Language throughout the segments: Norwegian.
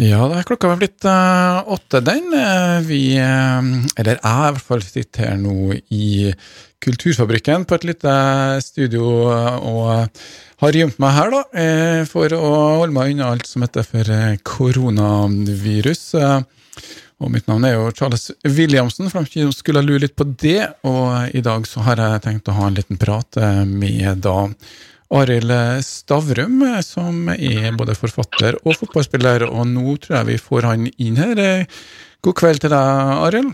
Ja, da er klokka blitt uh, åtte, den. Uh, vi, uh, eller jeg i hvert fall, sitter her nå i Kulturfabrikken på et lite studio og har gjemt meg her, da, for å holde meg unna alt som heter for koronavirus. Og mitt navn er jo Charles Williamsen, for de skulle lure litt på det. Og i dag så har jeg tenkt å ha en liten prat med da Arild Stavrum, som er både forfatter og fotballspiller, og nå tror jeg vi får han inn her. God kveld til deg, Arild.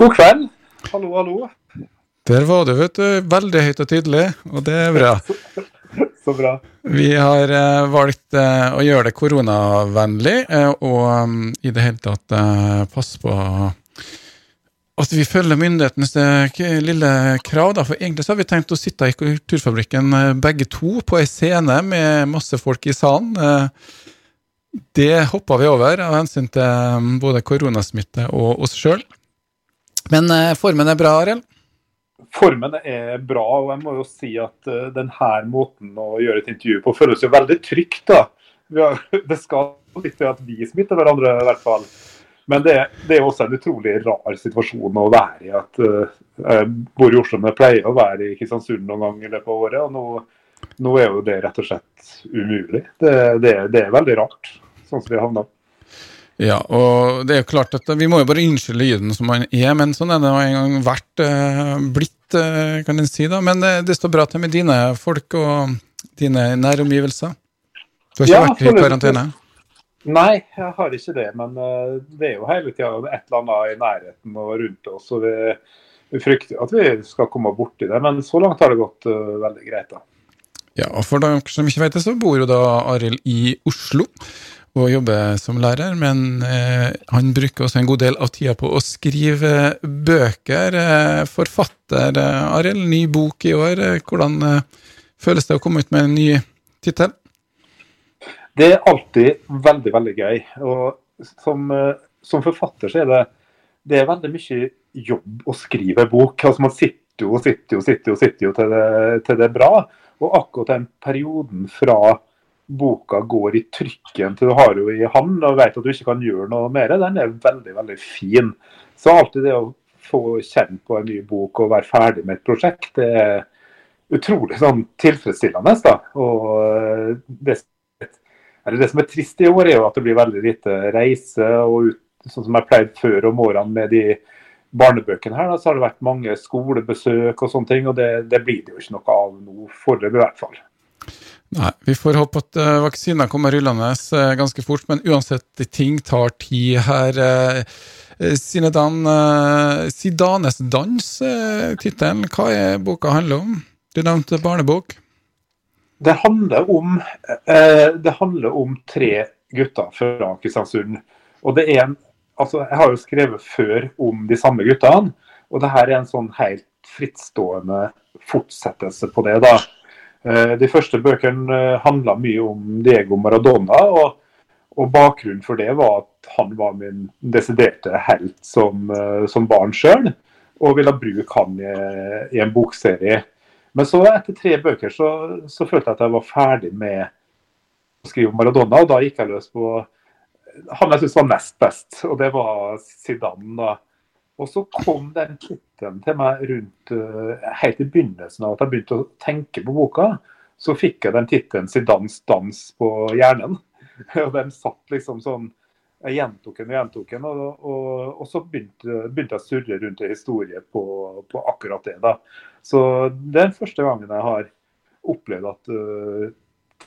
God kveld. Hallo, hallo. Der var du, vet du. Veldig høyt og tydelig, og det er bra. Så bra. Vi har uh, valgt uh, å gjøre det koronavennlig, uh, og um, i det hele tatt passe på at vi følger myndighetenes eh, lille krav. Da. For egentlig så har vi tenkt å sitte i Kulturfabrikken eh, begge to på ei scene med masse folk i salen. Eh, det hoppa vi over av hensyn til både koronasmitte og oss sjøl. Men formen er bra, Arild? Formen er bra, og jeg må jo si at denne måten å gjøre et intervju på føles jo veldig trygt. da. det skal litt til at vi smitter hverandre, i hvert fall. Men det, det, er også en utrolig rar situasjon å være i. at Jeg bor i Oslo, men jeg pleier å være i Kristiansund noen gang i løpet av året. og nå, nå, er jo det rett og slett umulig. Det, det, det er veldig rart, sånn som vi har havna. Ja, og det er jo klart at vi må jo bare unnskylde lyden som man er, men sånn er det en gang vært uh, blitt, uh, kan en si. da. Men det, det, står bra til med dine folk og dine næromgivelser. Du har ikke ja, vært i karantene? Nei, jeg har ikke det. Men uh, det er jo hele tida et eller annet i nærheten og rundt oss. og vi, vi frykter at vi skal komme borti det, men så langt har det gått uh, veldig greit. da. Ja, og For dere som ikke vet det, så bor jo da Arild i Oslo og jobber som lærer. Men eh, han bruker også en god del av tida på å skrive bøker. Eh, forfatter eh, Arild, ny bok i år. Hvordan føles det å komme ut med en ny tittel? Det er alltid veldig, veldig gøy. Og som, eh, som forfatter så er det, det er veldig mye jobb å skrive bok. Altså Man sitter jo sitter og sitter, og sitter jo til det, til det er bra. Og akkurat den perioden fra boka går i trykken til du har jo i hand og vet at du ikke kan gjøre noe mer, den er veldig, veldig fin. Så alltid det å få kjenne på en ny bok og være ferdig med et prosjekt, det er utrolig sånn tilfredsstillende. da. Og eh, det eller Det som er trist i år, er jo at det blir veldig lite reise. og ut, Sånn som jeg pleide før om årene med de barnebøkene her, da, så har det vært mange skolebesøk og sånne ting. Og det, det blir det jo ikke noe av nå, foreløpig i hvert fall. Nei, Vi får håpe at uh, vaksiner kommer rullende uh, ganske fort, men uansett, ting tar tid her. Uh, Sinedan, uh, Sidanes dans, uh, tittelen. Hva er boka handler om? Du nevnte barnebok. Det handler, om, eh, det handler om tre gutter fra Kristiansund. Og det er en, altså Jeg har jo skrevet før om de samme guttene, og det her er en sånn helt frittstående fortsettelse på det. da. Eh, de første bøkene eh, handla mye om Diego Maradona, og, og, bakgrunnen for det var at han var min desiderte helt som, som barn sjøl, og ville bruke han i, i en bokserie. Men så etter tre bøker så, så, følte jeg at jeg var ferdig med å skrive om Maradona, og da gikk jeg løs på han jeg syntes var nest best, og det var Zidane. da. Og så kom den tittelen til meg rundt uh, helt i begynnelsen av at jeg begynte å tenke på boka. Så fikk jeg den tittelen 'Zidans dans' på hjernen. og den satt liksom sånn Jeg gjentok den og gjentok den, og, og, og, så begynte, begynte, jeg å surre rundt en historie på, på akkurat det. da. Så det er første gangen jeg har opplevd at uh,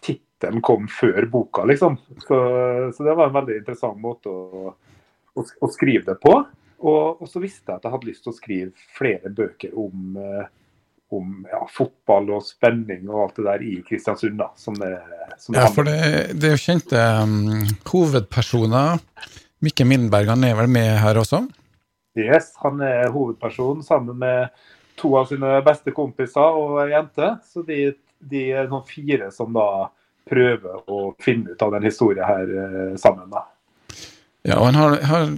tittelen kom før boka, liksom. Så, så, det var en veldig interessant måte å, å, å skrive det på. Og, og, så visste jeg at jeg hadde lyst til å skrive flere bøker om, uh, om ja, fotball og spenning og alt det der i Kristiansund. da, som det, som Ja, for det, det er jo kjente um, hovedpersoner. Mikke Mindberg han er vel med her også? Yes, han er hovedperson sammen med to av sine beste kompiser og ei jente. Så de, de er noen fire som da prøver å finne ut av den historien her uh, sammen. da. Ja, og han har, har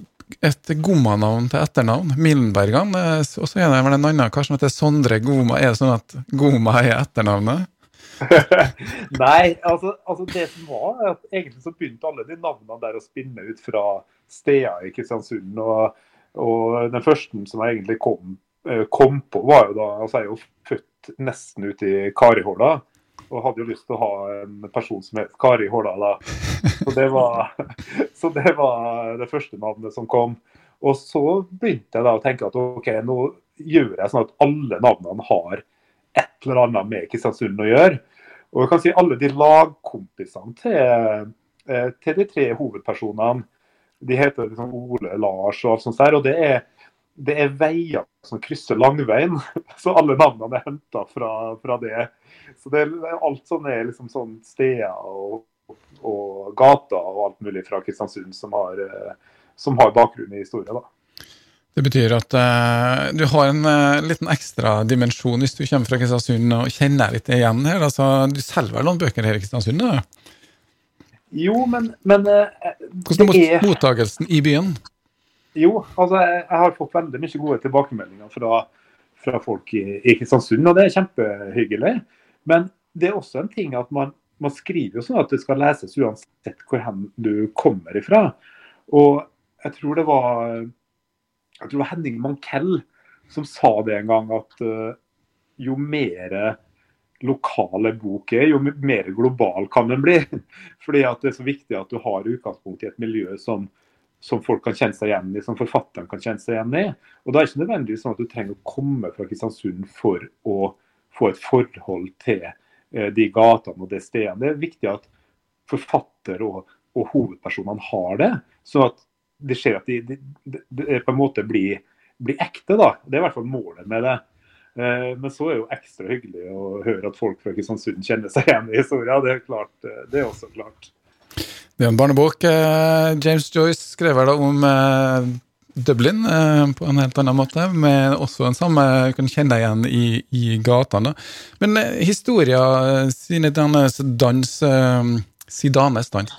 et Gomma-navn til etternavn, Mildenbergan. Og så er det vel en annen kar som heter Sondre Goma. Er det sånn at Goma er etternavnet? Nei, altså, altså, det som var, at egentlig så begynte alle de navnene der å spinne ut fra steder i Kristiansund. Og, og den første som jeg egentlig kom, eh, kom, på, var jo da altså Jeg er jo født nesten ute i Karihåla. Og hadde jo lyst til å ha en person som het Kari Hårdala. Så det, var, så det var det første navnet som kom. Og så begynte jeg da å tenke at OK, nå gjør jeg sånn at alle navnene har et eller annet med Kristiansund å gjøre. Og jeg kan si alle de lagkompisene til, eh, til de tre hovedpersonene, de heter liksom Ole, Lars og alt sånt der. Og det er, det er veier som krysser langveien. Så alle navnene er henta fra, fra, det. Så det er alt sånn er liksom sånn steder og, og gater og alt mulig fra Kristiansund som har, eh, som har bakgrunn i historie. da. Det betyr at uh, du har en uh, liten ekstra dimensjon hvis du kommer fra Kristiansund og kjenner litt igjen her. Altså, du selger vel noen bøker her i Kristiansund? da? Jo, men, men uh, Hvordan er mottakelsen i byen? Jo, altså jeg, jeg, har fått veldig mye gode tilbakemeldinger fra, fra folk i, i, Kristiansund, og det er kjempehyggelig. Men det er også en ting at man, man skriver jo sånn at det skal leses uansett hvor hen du kommer ifra. Og jeg tror det var tror det var Henning Mankell som sa det en gang, at uh, jo mer lokale bok er, jo mer global kan den bli. Fordi at det er så viktig at du har utgangspunkt i et miljø som, som folk kan kjenne seg igjen i, som forfatteren kan kjenne seg igjen i. Og Da er det ikke nødvendigvis sånn at du trenger å komme fra Kristiansund for å få et forhold til uh, de gatene og det stedet. Det er viktig at forfatter og, og hovedpersonene har det. så at det skjer at de, de, de, de, på en måte blir, blir, ekte. da. Det er i hvert fall målet med det. Eh, men så er det jo ekstra hyggelig å høre at folk fra Kristiansund kjenner seg igjen i historien. Det er, klart, eh, det er også klart. Det er en barnebok. Eh, James Joyce skrev da om Dublin på en helt annen måte, med også en samme du kan kjenne deg igjen i, i gatene. Men historien sine dans, dans Sidanes dans,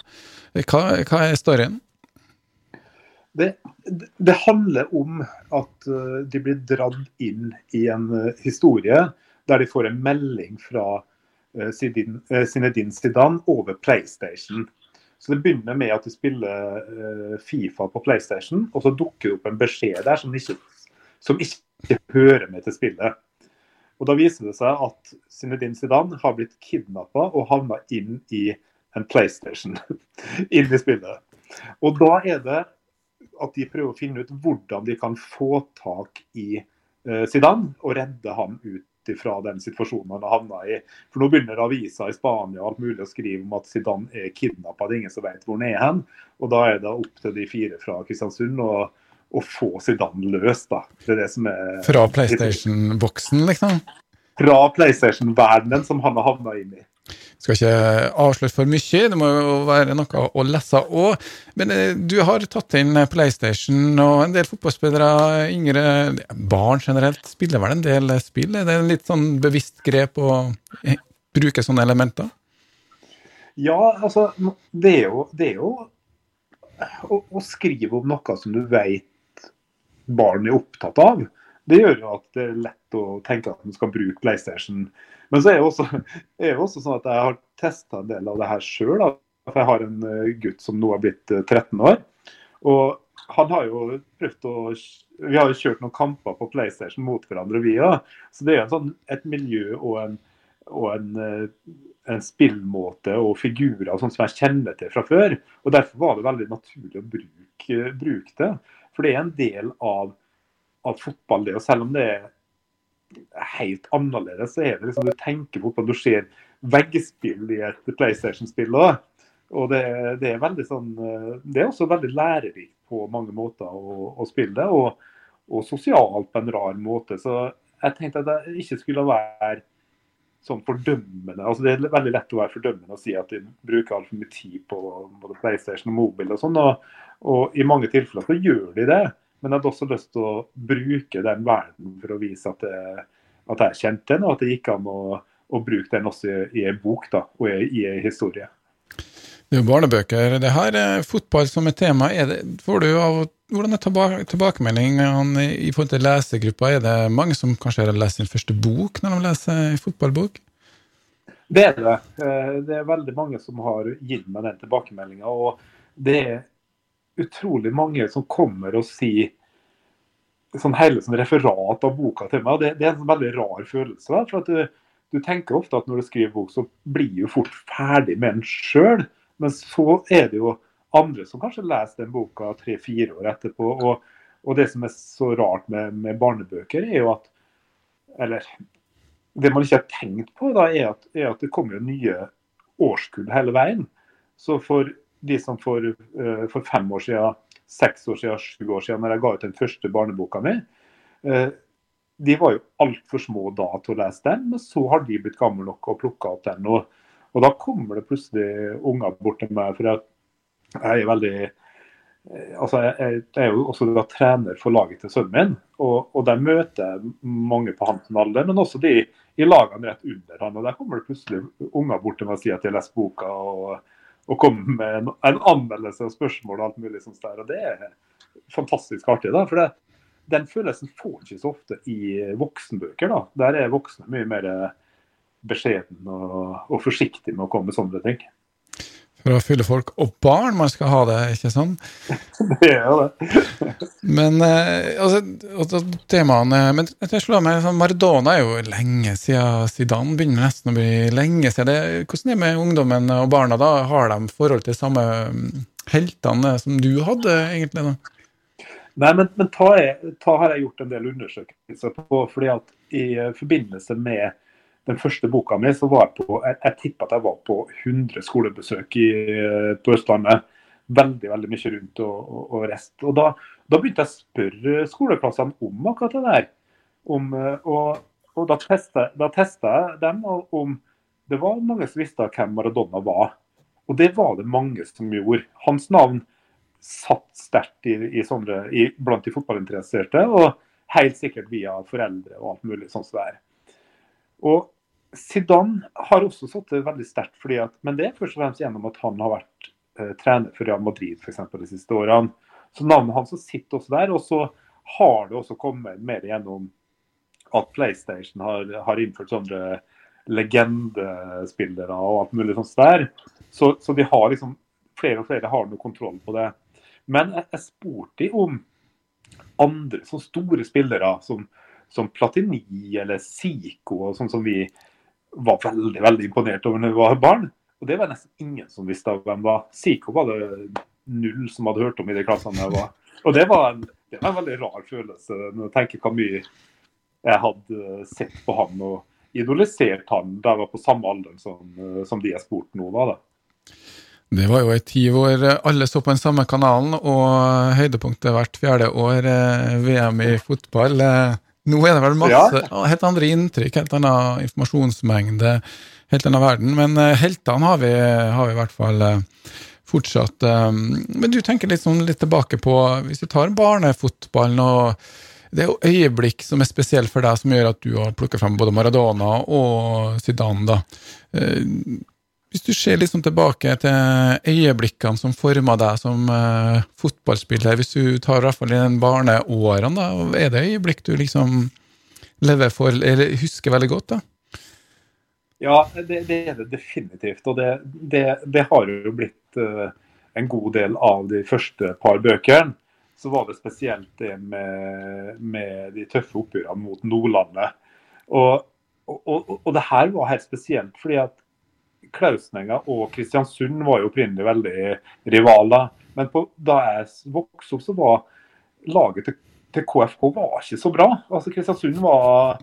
hva, hva er storyen? Det, det, handler om at uh, de blir dratt inn i en historie der de får en melding fra Zinedine Zidane over PlayStation. Så Det begynner med at de spiller Fifa på PlayStation, og så dukker det opp en beskjed der som ikke, som ikke hører med til spillet. Og Da viser det seg at Zinedine Zidane har blitt kidnappa og havna inn i en PlayStation. inn i spillet. Og da er det at de prøver å finne ut hvordan de kan få tak i uh, Zidane og redde ham ut fra den situasjonen han har havna i. For Nå begynner aviser i Spania alt mulig å skrive om at Zidane er kidnappa. Det er ingen som vet hvor han er hen. Og Da er det opp til de fire fra Kristiansund å, å få Zidane løst. da. Det er det som er... Fra PlayStation-boksen, liksom? Fra PlayStation-verdenen som han har havna inn i. Skal ikke avsløre for mye, det må jo være noe å lese òg. Men eh, du har tatt inn PlayStation, og en del fotballspillere, yngre barn generelt, spiller vel en del spill? Er det en litt sånn bevisst grep å eh, bruke sånne elementer? Ja, altså Det er jo, det er jo å, å, skrive om noe som du vet barn er opptatt av. Det gjør jo at det er lett å tenke at man skal bruke PlayStation men så er det også, er også sånn at jeg har testa en del av det her sjøl. Jeg har en eh, gutt som nå har blitt 13 eh, år. Og han har jo prøvd å Vi har jo kjørt noen kamper på PlayStation mot hverandre, vi òg. Så det er sånn, et miljø og en, og en, eh, en spillmåte og figurer sånn som jeg kjenner til fra før. Og Derfor var det veldig naturlig å bruke, bruke det. For det er en del av, av fotball, det. Og selv om det er helt annerledes. så er det liksom Du tenker på du ser veggspill i et PlayStation-spill. Og det, det, er veldig sånn Det er også veldig lærerikt på mange måter å, å spille det. Og, og, sosialt på en rar måte. Så jeg tenkte at jeg ikke skulle være sånn fordømmende. altså Det er veldig lett å være fordømmende og si at de bruker altfor mye tid på både PlayStation og mobil og sånn. Og, og i mange tilfeller så gjør de det. Men jeg hadde også lyst til å bruke den verden for å vise at, jeg, at jeg kjente den, og at det gikk an å, å bruke den også i, en bok da, og i, en historie. Det er jo barnebøker. Det her er fotball som et tema. Det, får du av, hvordan er tilbake, tilbakemeldingene i forhold til lesegruppa? Er det mange som kanskje har lest sin første bok når de leser fotballbok? Det er det. Eh, det er veldig mange som har gitt meg den tilbakemeldinga. Og det er utrolig mange som kommer og sier sånn hele sånn referat av boka til meg. Det, det er en sånn veldig rar følelse. Da, for at du, du, tenker ofte at når du skriver bok, så blir du fort ferdig med den sjøl. Men så er det jo andre som kanskje leser den boka tre-fire år etterpå. Og, og, det som er så rart med, med, barnebøker, er jo at Eller det man ikke har tenkt på, da, er at, er at det kommer jo nye årskull hele veien. Så for de som for, uh, for fem år siden seks år siden, sju år siden, når jeg ga ut den første barneboka mi. Eh, de var jo altfor små da til å lese den, men så har de blitt gamle nok og plukka opp den. Og, og, da kommer det plutselig unger bort til meg, for jeg, jeg er veldig eh, altså jeg, jeg, er jo også da trener for laget til sønnen min, og, og der møter jeg mange på hans alder, men også de i lagene rett under han. og Der kommer det plutselig unger bort til meg og sier at de har lest boka. og og komme med en, en anmeldelse og spørsmål og alt mulig sånt der. Og det er fantastisk artig. da, for det, Den følelsen får ikke så ofte i voksenbøker. da. Der er voksne mye mer beskjeden og, og forsiktig med å komme med sånne ting for å fylle folk og barn man skal ha det, ikke sant? Det er jo det. men eh, altså, altså temaene Men jeg slår meg, sånn, Maradona er jo lenge siden Zidane begynner nesten å bli lenge siden. Det, hvordan er det med ungdommen og barna? da? Har de forhold til samme mm, heltene som du hadde, egentlig? da? Nei, men, men ta, jeg, ta, har jeg gjort en del undersøkelser på. fordi at i forbindelse med den første boka mi, så var jeg på Jeg, jeg at jeg var på 100 skolebesøk i, på Østlandet. Veldig veldig mye rundt og, og, og rest. Og da, da, begynte jeg å spørre skoleklassene om akkurat det der. Om, og, og da testa jeg dem om det var mange som visste hvem Maradona var. Og det var det mange som gjorde. Hans navn satt sterkt i, i, sånne, i, blant de fotballinteresserte, og helt sikkert via foreldre og alt mulig sånn som det er. Og Zidane har også satt det veldig sterkt, fordi at, men det er først og fremst gjennom at han har vært eh, trener for Real Madrid for eksempel, de siste årene. Så navnet hans sitter også der. Og så har det også kommet mer gjennom at PlayStation har, har innført sånne legendespillere og alt mulig sånt der. Så, så, de har liksom flere og flere har noe kontroll på det. Men jeg, jeg spurte om andre så store spillere som, som Platini eller Zico, og sånn som vi var veldig veldig imponert over når hun var barn. Og det var nesten ingen som visste hvem var. Siko var det null som hadde hørt om i de klassene jeg var. Og det var, en, det var en veldig rar følelse når jeg tenker hvor mye jeg hadde sett på han og idolisert han da jeg var på samme alder som, som de jeg spurte nå. da. Det var jo ei tid hvor alle så på den samme kanalen, og høydepunktet hvert fjerde år, eh, VM i fotball. Eh, nå er det vel masse ja. helt andre inntrykk, helt annen informasjonsmengde, helt annen verden. Men uh, heltene har vi, har vi, i hvert fall uh, fortsatt. Um, men du tenker litt, sånn, litt tilbake på Hvis vi tar barnefotballen og det er jo øyeblikk som er spesielle for deg, som gjør at du har plukket frem både Maradona og Zidane. da. Hvis du ser liksom tilbake til øyeblikkene som forma deg som uh, fotballspiller, hvis du tar i hvert fall i den barneårene, da, er det øyeblikk du liksom lever for, eller husker veldig godt? da? Ja, det, det er det definitivt. Og det, det, det har jo blitt uh, en god del av de første par bøkene. Så var det spesielt det med, med de tøffe oppgjørene mot Nordlandet. Og, og, og, og det her var helt spesielt fordi at Klausenenga og Kristiansund var jo opprinnelig veldig rivaler. Men på, da jeg vokste opp, så var laget til, til, KFK var ikke så bra. Altså Kristiansund var,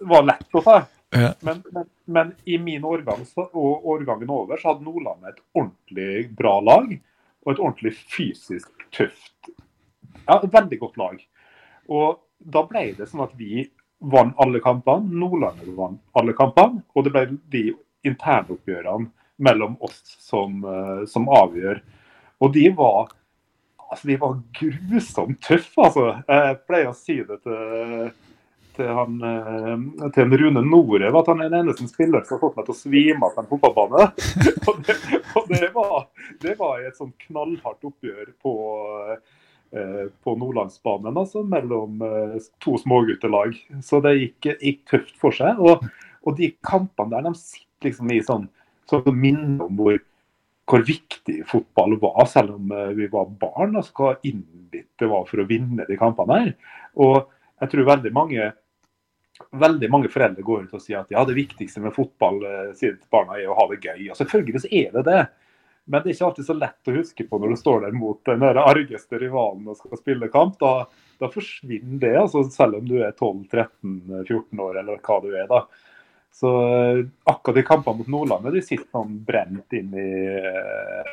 var lett å ta. Ja. Men, men, men, i min årgang og årgangen over så hadde Nordland et ordentlig bra lag. Og et ordentlig fysisk tøft Ja, et veldig godt lag. Og da ble det sånn at vi vant alle kampene. Nordlandet vant alle kampene. Og det ble de internoppgjørene mellom oss som, eh, som, avgjør. Og de var, altså, de var grusomt tøffe, altså. Jeg pleier å si det til, til, han, eh, til Rune Norev at han er den eneste spilleren som har fått meg til å svime av på en fotballbane. og, det, og det, var, det var et sånn knallhardt oppgjør på eh, på Nordlandsbanen, altså mellom to småguttelag. Så det gikk, gikk tøft for seg. Og, og de kampene der, de sitter liksom i sånn, sånn minne om hvor, hvor viktig fotball var, selv om eh, vi var barn. altså Hva innbitt det var for å vinne de kampene her. Og jeg tror veldig mange veldig mange foreldre går ut og sier at ja, det viktigste med fotball eh, sier barna er å ha det gøy. Og Selvfølgelig så er det det. Men det er ikke alltid så lett å huske på når du står der mot den argeste rivalen og skal spille kamp. Da, da forsvinner det, altså, selv om du er 12-13-14 år eller hva du er. da. Så eh, akkurat de kampene mot Nordlandet de sitter sånn brent inn i, eh,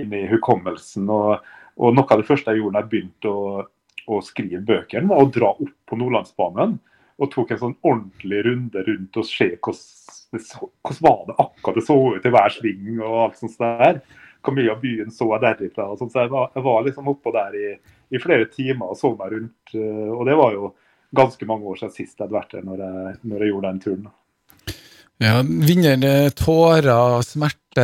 inn i hukommelsen. Og, og, noe av det første jeg gjorde da jeg begynte å, å skrive bøkene, var å dra opp på Nordlandsbanen og tok en sånn ordentlig runde rundt og se hvordan var det akkurat det så ut i hver sving og alt sånt der. Hvor mye av byen så jeg derifra. og sånt. Så jeg var, jeg var liksom oppå der i, i, flere timer og så meg rundt. Eh, og det var jo ganske mange år siden sist jeg hadde vært der når jeg, når jeg gjorde den turen. Ja, vinner tårer, smerte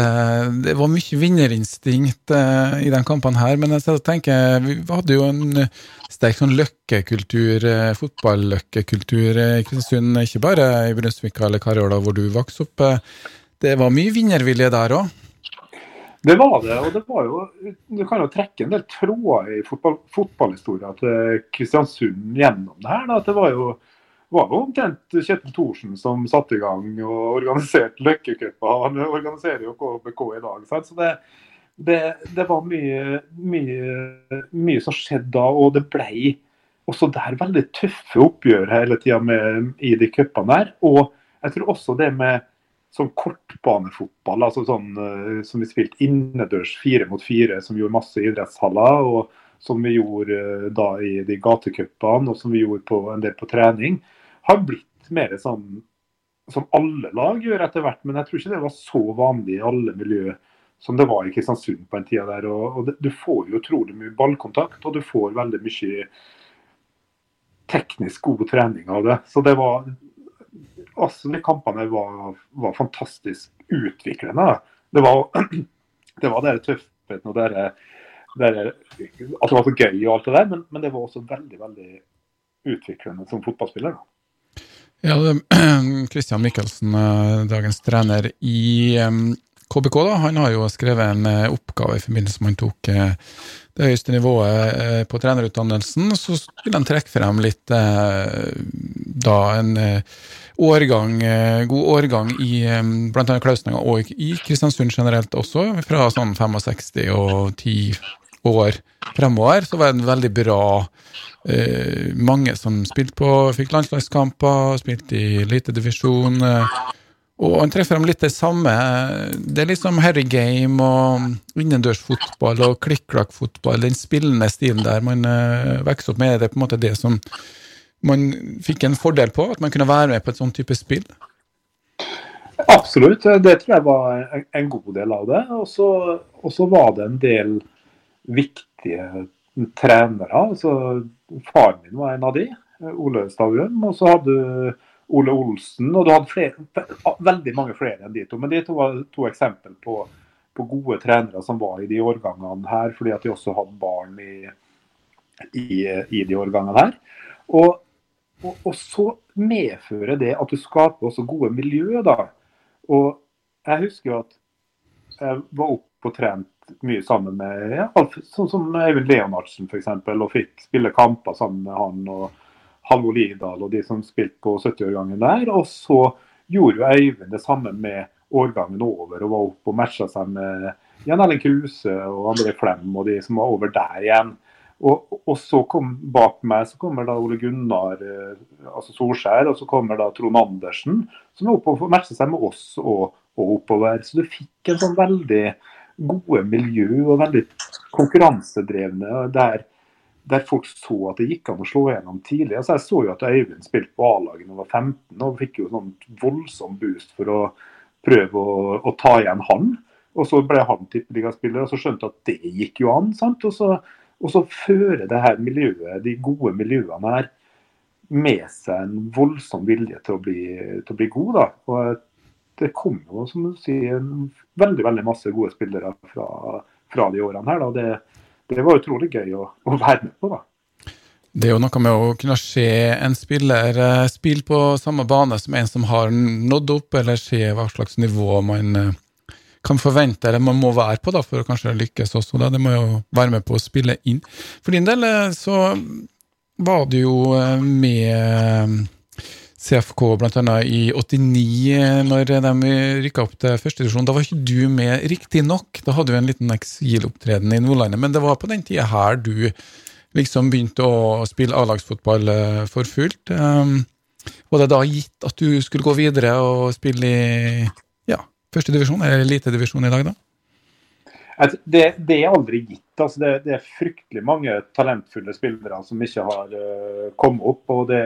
Det var mye vinnerinstinkt eh, i den kampen her. Men jeg tenker, vi hadde jo en sterk sånn løkkekultur, eh, fotballøkkekultur i Kristiansund. Ikke bare i Brunsvika eller Karjola hvor du vokste opp. Det var mye vinnervilje der òg? Det var det. Og det var jo Du kan jo trekke en del tråder i fotball, fotballhistoria til Kristiansund gjennom det her. Da. Det var jo var jo omtrent Kjetil Thorsen som satte i gang og organiserte Løkkecupa. Han organiserer jo KBK i dag. Så det, det, det var mye, mye, mye, som skjedde da, og det ble også der veldig tøffe oppgjør hele tida i de cupene der. Og jeg tror også det med sånn kortbanefotball, altså sånn uh, som vi spilte innendørs fire mot fire, som gjorde masse idrettshaller. og som vi gjorde uh, da i de gatecupene, og som vi gjorde på en del på trening har blitt mer sånn som alle lag gjør etter hvert. Men jeg tror ikke det var så vanlig i alle miljø som det var i Kristiansund på en tid der. Og, og det, du får jo utrolig mye ballkontakt, og du får veldig mye teknisk god trening av det. Så det var altså de kampene var, var fantastisk utviklende. Det var det var der tøffheten og der, at det var så gøy og alt det der, men, men det var også veldig veldig utviklende som fotballspiller. da. Ja, Kristian Mikkelsen, eh, dagens trener i KBK, da, han har jo skrevet en eh, oppgave i forbindelse med han tok eh, det høyeste nivået på trenerutdannelsen. Så vil han trekke frem litt da en årgang, god årgang i bl.a. Klausninga og i Kristiansund generelt også, fra sånn 65 og 10 år fremover. Så var det en veldig bra eh, mange som spilte på, fikk landslagskamper, spilte i elitedivisjon. Eh, og han treffer dem litt det samme. Det er liksom Harry Game og innendørsfotball og klikk-klakk-fotball, den spillende stilen der man eh, vokser opp med. Det er på en måte det som man fikk en fordel på, at man kunne være med på et sånn type spill. Absolutt, det tror jeg var en god del av det. Og så var det en del viktige trenere. altså Faren min var en av de, Ole Stavrum. Og så hadde du Ole Olsen, og du hadde flere, veldig mange flere enn de to. Men de to var to eksempel på, på, gode trenere som var i de årgangene her, fordi at de også hadde barn i, i, i de årgangene her. Og, og, og, så medfører det at du skaper også gode miljø, da. Og jeg husker jo at jeg var oppe og trent mye sammen med ja, sånn som Eivind Leonardsen f.eks. Og fikk spille kamper sammen med han og Hallo Lidal og de som spilte på 70-årgangen der. Og så gjorde jo Eivind det samme med årgangen over og var oppe og matcha seg med Jan Erling Kruse og André Flem og de som var over der igjen. Og, og, så kom bak meg så kommer da Ole Gunnar eh, altså Solskjær, og så kommer da Trond Andersen, som er oppe og matcher seg med oss og, og oppover. Så du fikk en sånn veldig gode miljø og veldig konkurransedrevne. Der, der, folk så at det gikk an å slå gjennom tidlig. Altså, jeg så jo at Øyvind spilte på A-laget da han var 15 og fikk jo sånn voldsom boost for å prøve å, å ta igjen han. Og så ble han tippeligaspiller og så skjønte at det gikk jo an. sant? Og så, og så fører det her miljøet, de gode miljøene her med seg en voldsom vilje til å bli, til å bli god. da. Og det kom jo som du sier, veldig veldig masse gode spillere fra, fra de årene her. Det, det var utrolig gøy å, å, være med på. da. Det er jo noe med å kunne se en spiller eh, spille på samme bane som en som har nådd opp, eller se hva slags nivå man eh, kan forvente, eller man må være på da, for å kanskje lykkes også. Da. Det må jo være med på å spille inn. For din del eh, så var du jo med CFK bl.a. i 89, når de rykka opp til førstedivisjon. Da var ikke du med, riktignok. Da hadde du en liten eksilopptreden i Nordlandet, men det var på den tida her du liksom begynte å spille A-lagsfotball eh, for fullt. Um, var det da gitt at du skulle gå videre og spille i ja, førstedivisjon, eller elitedivisjon i dag, da? Det, det, er aldri gitt. Altså det, det, er fryktelig mange talentfulle spillere som ikke har uh, kommet opp. og det,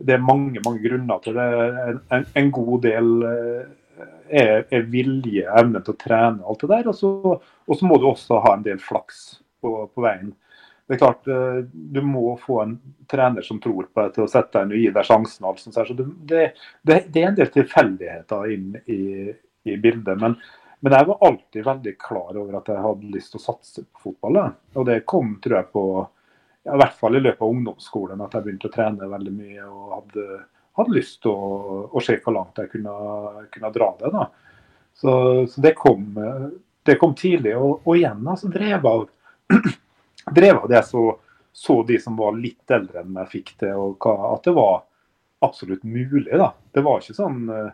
det, er mange mange grunner til det. En, en god del uh, er, er, vilje, evne til å trene alt det der. Og så, og så må du også ha en del flaks på, på veien det er klart, eh, Du må få en trener som tror på deg til å sette deg og gi deg sjansen. Altså. Så det, det, det, er en del tilfeldigheter inn i, i bildet. Men, men, jeg var alltid veldig klar over at jeg hadde lyst til å satse på fotball. Og det kom tror jeg på, ja, i hvert fall i løpet av ungdomsskolen, at jeg begynte å trene veldig mye. og hadde, hadde lyst til å, å, se hvor langt jeg kunne, kunne dra det. da. Så, så det, kom, det, kom, tidlig. Og, og igjen altså, drev av drev av det, så så de som var litt eldre enn meg, fikk det, og at det var absolutt mulig. da. Det var ikke sånn eh,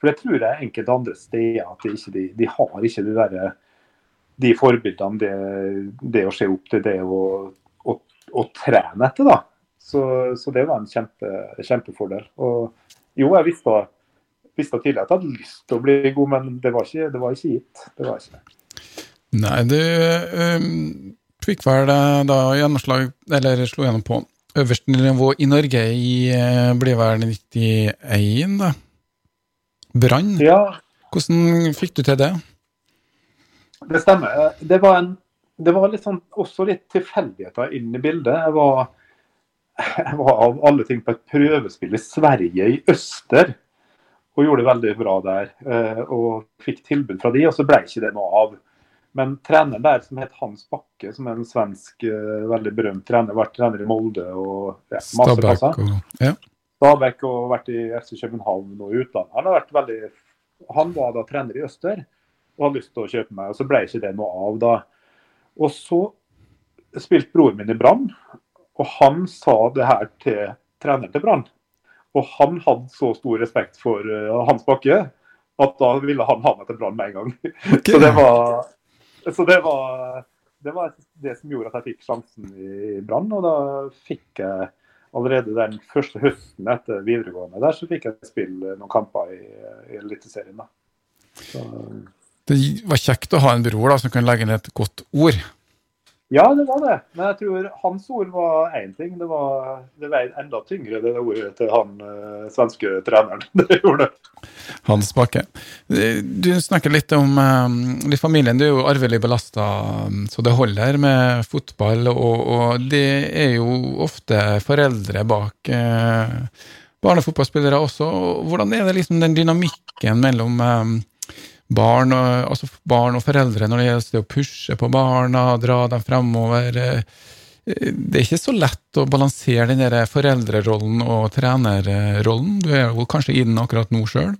For det tror jeg enkelte andre steder at de, ikke, de, de har ikke de der, de forbildene, det, det, å se opp til det å, å, trene etter. da. Så, så, det var en kjempe, kjempefordel. Og jo, jeg visste, visste tidligere at jeg hadde lyst til å bli god, men det var ikke, det var ikke gitt. Det var ikke. Nei, det um fikk vel da gjennomslag, eller slo gjennom på øverste nivå i Norge i eh, blir vel 91, da. Brann. Ja. Hvordan fikk du til det? Det stemmer. Det var, en, det var litt sånn, også litt tilfeldigheter inn i bildet. Jeg var, jeg var av alle ting på et prøvespill i Sverige, i Øster, og gjorde det veldig bra der. Eh, og fikk tilbud fra de, og så ble ikke det noe av. Men treneren der, som het Hans Bakke, som er en svensk uh, veldig berømt trener, vært trener i Molde og ja, masse plasser. Ja. Stabæk og vært i FC København og utlandet. Han, har vært veldig, han var da trener i Øster og hadde lyst til å kjøpe meg, og så ble ikke det noe av da. Og så spilte broren min i Brann, og han sa det her til treneren til Brann. Og han hadde så stor respekt for uh, Hans Bakke at da ville han ha meg til Brann med en gang. Okay. Så det var så det var, det var, det som gjorde at jeg fikk sjansen i Brann. Og da fikk jeg allerede den første høsten etter videregående der, så fikk jeg spille noen kamper i, i Eliteserien. Det var kjekt å ha en bror da, som kunne legge ned et godt ord. Ja, det var det. Men jeg tror hans ord var én ting. Det var det enda tyngre, det ordet til han øh, svenske treneren. Det gjorde det. Hans Bakke. Du snakker litt om øh, familien. Du er jo arvelig belasta, så det holder med fotball. Og, og, det er jo ofte foreldre bak øh, barnefotballspillere også. Hvordan er det liksom den dynamikken mellom barn og, altså barn og foreldre når det gjelder å pushe på barna, dra dem fremover. Eh, det er ikke så lett å balansere den der foreldrerollen og trenerrollen. Du er jo kanskje i den akkurat nå sjøl?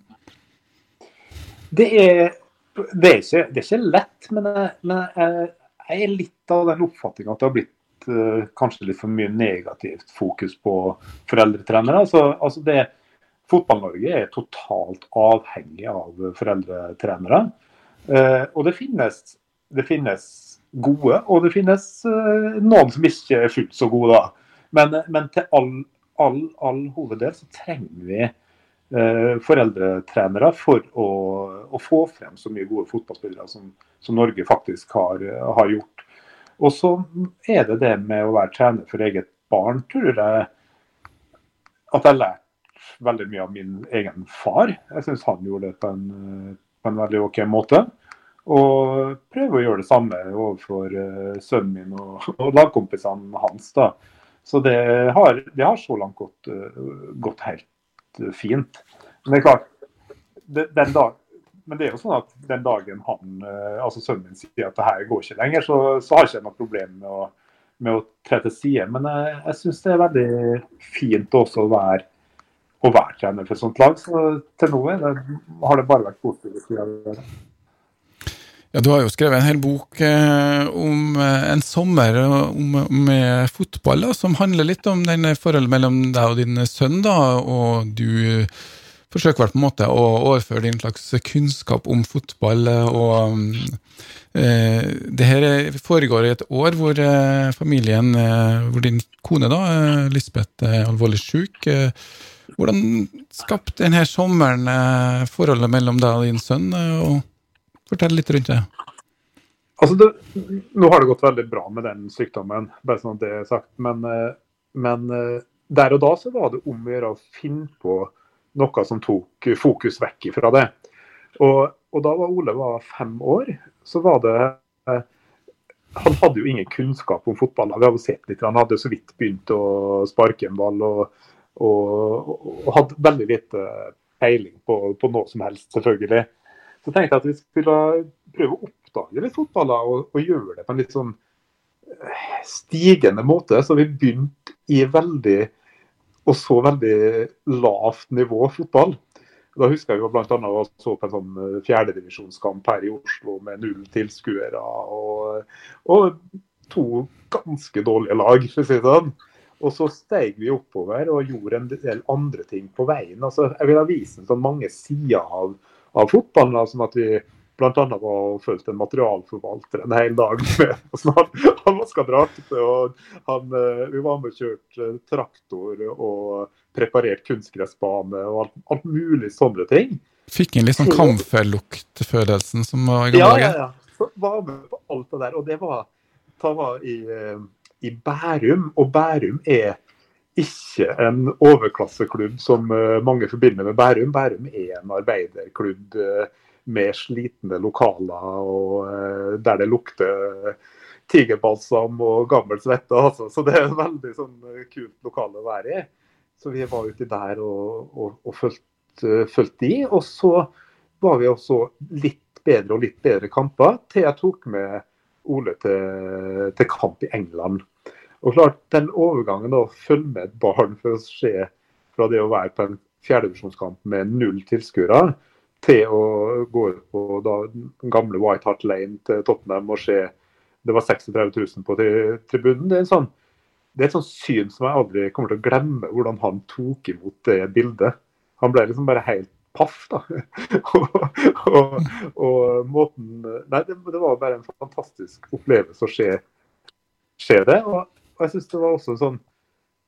Det, det, det, er ikke lett, men, jeg, men jeg, jeg er litt av den oppfatninga at det har blitt uh, kanskje litt for mye negativt fokus på foreldretrenere. Altså, altså det, Fotball-Norge er totalt avhengig av foreldretrenere. Eh, og det finnes, det finnes, gode, og det finnes eh, noen som ikke er fullt så gode. da. Men, men til all, all, all, hoveddel så trenger vi eh, foreldretrenere for å, å, få frem så mye gode fotballspillere som, som Norge faktisk har, har gjort. Og så er det det med å være trener for eget barn, tror jeg at jeg har lært veldig mye av min egen far. Jeg syns han gjorde det på en, på en, veldig OK måte. Og prøver å gjøre det samme overfor uh, sønnen min og, og lagkompisene hans. da. Så det har, det har så langt gått, uh, gått helt fint. Men det er klart, den dag, men det er jo sånn at den dagen han, altså sønnen min sier at det her går ikke lenger, så, så har jeg ikke noe problem med å, med å tre til side. Men jeg, jeg syns det er veldig fint også å være, å være trener for et sånt lag. Så til nå har det bare vært positivt. Ja, Du har jo skrevet en hel bok eh, om eh, en sommer om, med fotball, da, som handler litt om den forholdet mellom deg og din sønn. da, og du forsøker vel på en måte å overføre din slags kunnskap om fotball. og eh, Det her foregår i et år hvor eh, familien, eh, hvor din kone, da, eh, Lisbeth, er alvorlig syk. Hvordan skapte denne sommeren forholdet mellom deg og din sønn? og Fortell litt rundt det. Altså det, nå har det gått veldig bra med den sykdommen, bare sånn at det er sagt. Men, eh, men, eh, der og da så var det om å gjøre å finne på noe som tok fokus vekk fra det. Og, og da var Ole var fem år, så var det eh, Han hadde jo ingen kunnskap om fotball. Vi hadde sett litt, Han hadde så vidt begynt å sparke en ball og, og, og hadde veldig lite peiling på, på noe som helst, selvfølgelig. Så tenkte jeg at vi skulle prøve å oppdage litt fotball og, og, gjøre det på en litt sånn eh, stigende måte. Så vi begynte i veldig og så veldig lavt nivå fotball. Da husker jeg jo bl.a. å så på en sånn eh, fjerdedivisjonskamp her i Oslo med null tilskuere og, og, to ganske dårlige lag, for å si det sånn. Og så steg vi oppover og gjorde en del andre ting på veien. Altså, jeg vil ha vist sånn mange sider av av fotballen. Altså, at vi bl.a. var og fulgte en materialforvalter en hel dag. med altså, Han, han vaska drakter, og han, eh, vi var med og kjørte traktor og preparert kunstgressbane og alt, alt, mulig sånne ting. Fikk en litt sånn kamferluktfølelsen som var i gamle dager? Ja, ja, ja. Så var med på alt det der. Og det var, det var i, eh, i Bærum, og Bærum er ikke en overklasseklubb som eh, mange forbinder med Bærum. Bærum er en arbeiderklubb eh, med slitne lokaler og eh, der det lukter tigerbalsam og gammel svette. Altså. Så det er en veldig sånn, kult lokale å være i. Så vi var uti der og, og, og fulgte, fulgte de. Og så var vi også litt bedre og litt bedre kamper til jeg tok med Ole til, til kamp i England. Og klart, Den overgangen å følge med et barn for å se fra det å være på en fjerdedivisjonskamp med null tilskuere, til å gå på da, den gamle White Hart Lane til Tottenham og se det var 36 000 på tribunen. Det er, sånn, det er, et sånt syn som jeg aldri kommer til å glemme, hvordan han tok imot det bildet. Han ble liksom bare helt paff, da. og, og, og, måten Nei, det, det, var bare en fantastisk opplevelse å se, se det. Og og jeg syns det var også en sånn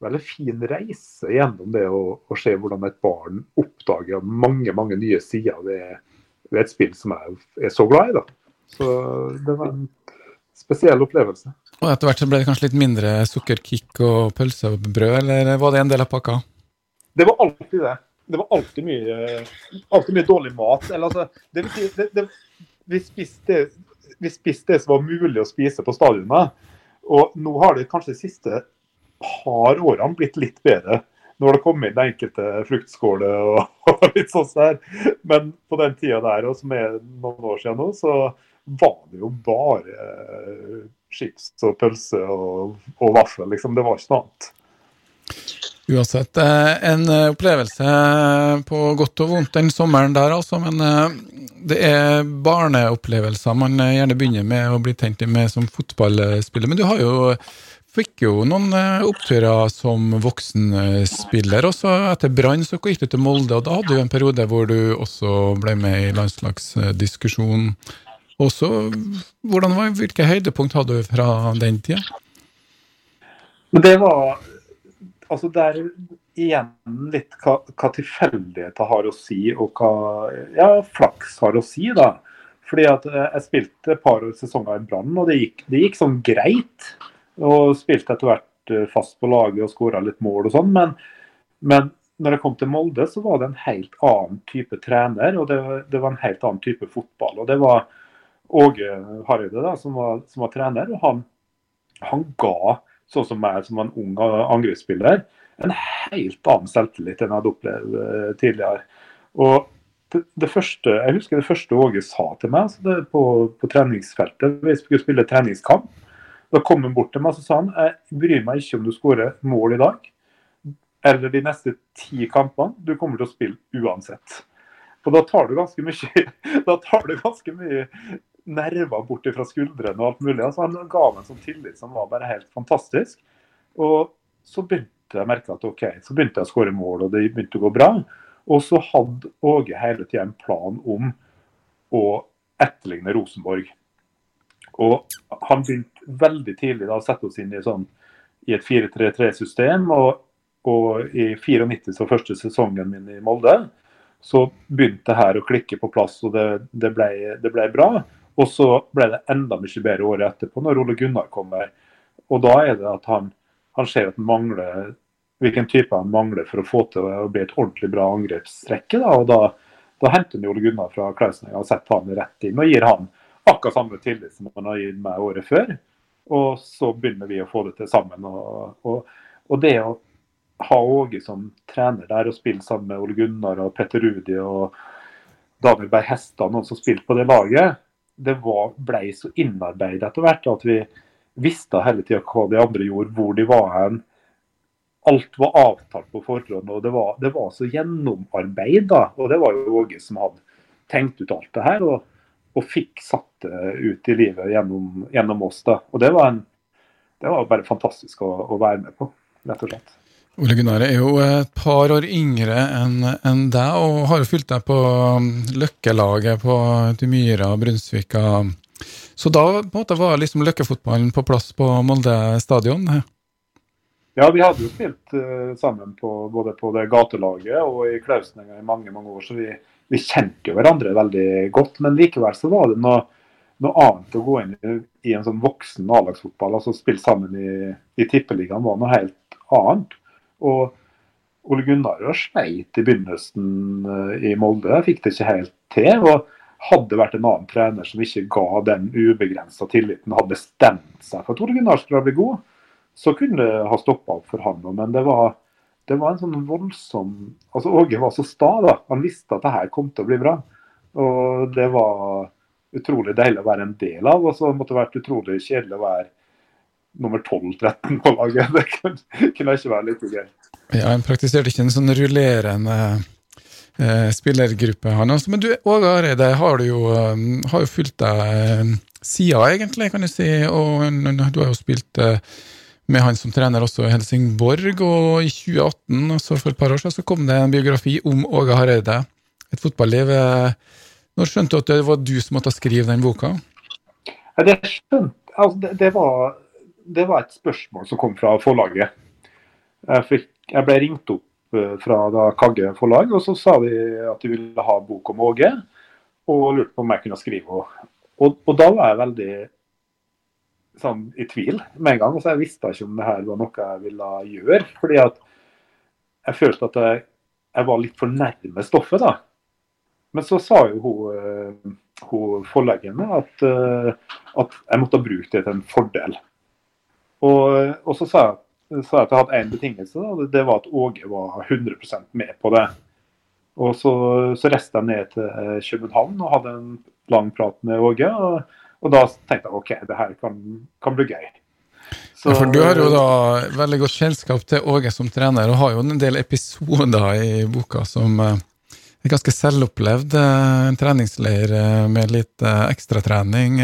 veldig fin reise gjennom det å, å se hvordan et barn oppdager mange mange nye sider ved, ved et spill som jeg er så glad i. da. Så det var en spesiell opplevelse. Og Etter hvert så ble det kanskje litt mindre sukkerkick og pølsebrød, eller var det en del av pakka? Det var alltid det. Det var alltid mye, alltid mye dårlig mat. Eller, altså, det, det, det, vi, spiste, vi spiste det som var mulig å spise på stadionet. Og nå har det kanskje de siste par årene blitt litt bedre. Nå har det kommet inn enkelte fruktskåler og, litt sånn der. Men på den tida der, og som er noen år siden nå, så var det jo bare eh, chips og pølse og, og vaffel. Liksom. Det var ikke noe annet. Uansett, eh, en eh, opplevelse på godt og vondt den sommeren der, altså. Men eh, det er barneopplevelser man gjerne begynner med å bli tent med som fotballspiller. Men du har jo fikk jo noen oppturer som voksenspiller. Også etter Brann så gikk du til Molde, og da hadde du en periode hvor du også ble med i landslagsdiskusjonen. Også, hvordan var, Hvilke høydepunkt hadde du fra den tida? Det var altså det er igjen litt hva, hva tilfeldigheter har å si, og hva ja, flaks har å si. da. Fordi at eh, Jeg spilte et par sesonger i Brann, og det gikk, det gikk, sånn greit. Og spilte etter hvert eh, fast på laget og skåra litt mål og sånn. Men, men, når jeg kom til Molde, så var det en helt annen type trener, og det, det var en helt annen type fotball. og det var Åge Hareide da, som var, som var trener, og han, han ga sånn som meg som en ung angrepsspiller, en helt annen selvtillit enn jeg hadde opplevd eh, tidligere. Og det, det, første, Jeg husker det første Åge sa til meg altså på, på, treningsfeltet. Vi skulle spille treningskamp. Da kom han bort til meg og sa han, jeg bryr meg ikke om du skårer mål i dag eller de neste ti kampene. Du kommer til å spille uansett. Og da tar du ganske mye, da tar du ganske mye nerver bort fra skuldrene og alt mulig. Altså, han ga meg en sånn tillit som var bare helt fantastisk. Og så begynte jeg å merke at OK, så begynte jeg å skåre mål, og det begynte å gå bra. Og så hadde Åge hele tida en plan om å etterligne Rosenborg. Og han begynte veldig tidlig da, å sette oss inn i, sånn, i et 4-3-3-system. Og, og, i 94, så første sesongen min i Molde, så begynte det her å klikke på plass, og det, det, ble, det ble, bra. Og så ble det enda mye bedre året etterpå, når Ole Gunnar kommer. Og da er det at han, han ser at mangler hvilken type han mangler for å få til å bli et ordentlig bra angrepstrekke. Da, og da, da henter han Ole Gunnar fra Klausenøya og setter han rett inn og gir han akkurat samme tillit som han har gitt meg året før. Og så begynner vi å få det til sammen. Og, og, og det å ha Åge som trener der og spille sammen med Ole Gunnar og Petter Rudi og Daniel Berg Hestad, noen som spilte på det laget, det blei ble så innarbeidet etter hvert at vi visste hele tida hva de andre gjorde, hvor de var hen. Alt var avtalt på forhånd, og det var, det var så gjennomarbeida. Og det var jo Åge som hadde tenkt ut alt det her. og og fikk satt det ut i livet gjennom, gjennom oss. da. Og det var, en, det var bare fantastisk å, å, være med på, rett og slett. Ole Gunnar er jo et par år yngre enn en deg, og har jo fulgt deg på um, Løkkelaget på Myra og Brunsvika. Så da måte var liksom løkkefotballen på plass på Molde stadion? Ja, vi hadde jo spilt uh, sammen på, både på det gatelaget og i Klausenenga i mange mange år, så vi, vi kjente jo hverandre veldig godt. Men likevel så var det noe, noe annet å gå inn i, i en sånn voksen A-lagsfotball. altså Spille sammen i, i Tippeligaen var noe helt annet. Og Ole Gunnar sleit i begynnelsen eh, i Molde, fikk det ikke helt til. og Hadde vært en annen trener som ikke ga den ubegrensa tilliten, hadde bestemt seg for at Ole Gunnar skulle bli god, så kunne det ha stoppa opp for han. Men det var det var en sånn voldsom altså Åge var så sta. da, Han visste at det her kom til å bli bra. Og det var utrolig deilig å være en del av. Og så måtte det vært utrolig kjedelig å være nummer 12-13 på laget. Det kunne, kunne ikke være litt gøy. Ja, Han praktiserte ikke en sånn rullerende eh, spillergruppe, han også. Men du, Åge Areide har du jo, um, har jo fulgt deg eh, sida, egentlig, kan du si. Og du har jo spilt eh, med han som trener også i Helsingborg. Og i 2018, altså for et par år siden, så kom det en biografi om Åge Hareide. Et fotballiv. Når skjønte du at det var du som måtte skrive den boka? Ja, det, skjønte, altså det, det, var, det, var, et spørsmål som kom fra forlaget. Jeg, fikk, jeg ble ringt opp eh, fra da Kagge forlag, og så sa de at de ville ha bok om Åge. Og lurte på om jeg kunne skrive. Og, og da var jeg veldig sånn i tvil med en gang. Så jeg visste ikke om det her var noe jeg ville gjøre. fordi at jeg følte at jeg, jeg var litt for nærme stoffet. da. Men så sa jo hun, eh, hun forleggeren at, eh, at, jeg måtte bruke det til en fordel. Og, og så sa jeg, sa jeg, at jeg hadde én betingelse. Da. Det var at Åge var 100% med på det. Og så, så reiste jeg ned til eh, København og hadde en lang prat med Åge. og og da tenkte jeg OK, det her kan, kan bli gøy. Så, ja, for Du har jo da veldig godt kjennskap til Åge som trener, og har jo en del episoder i boka som eh, er ganske selvopplevd. Eh, en treningsleir med litt ekstratrening.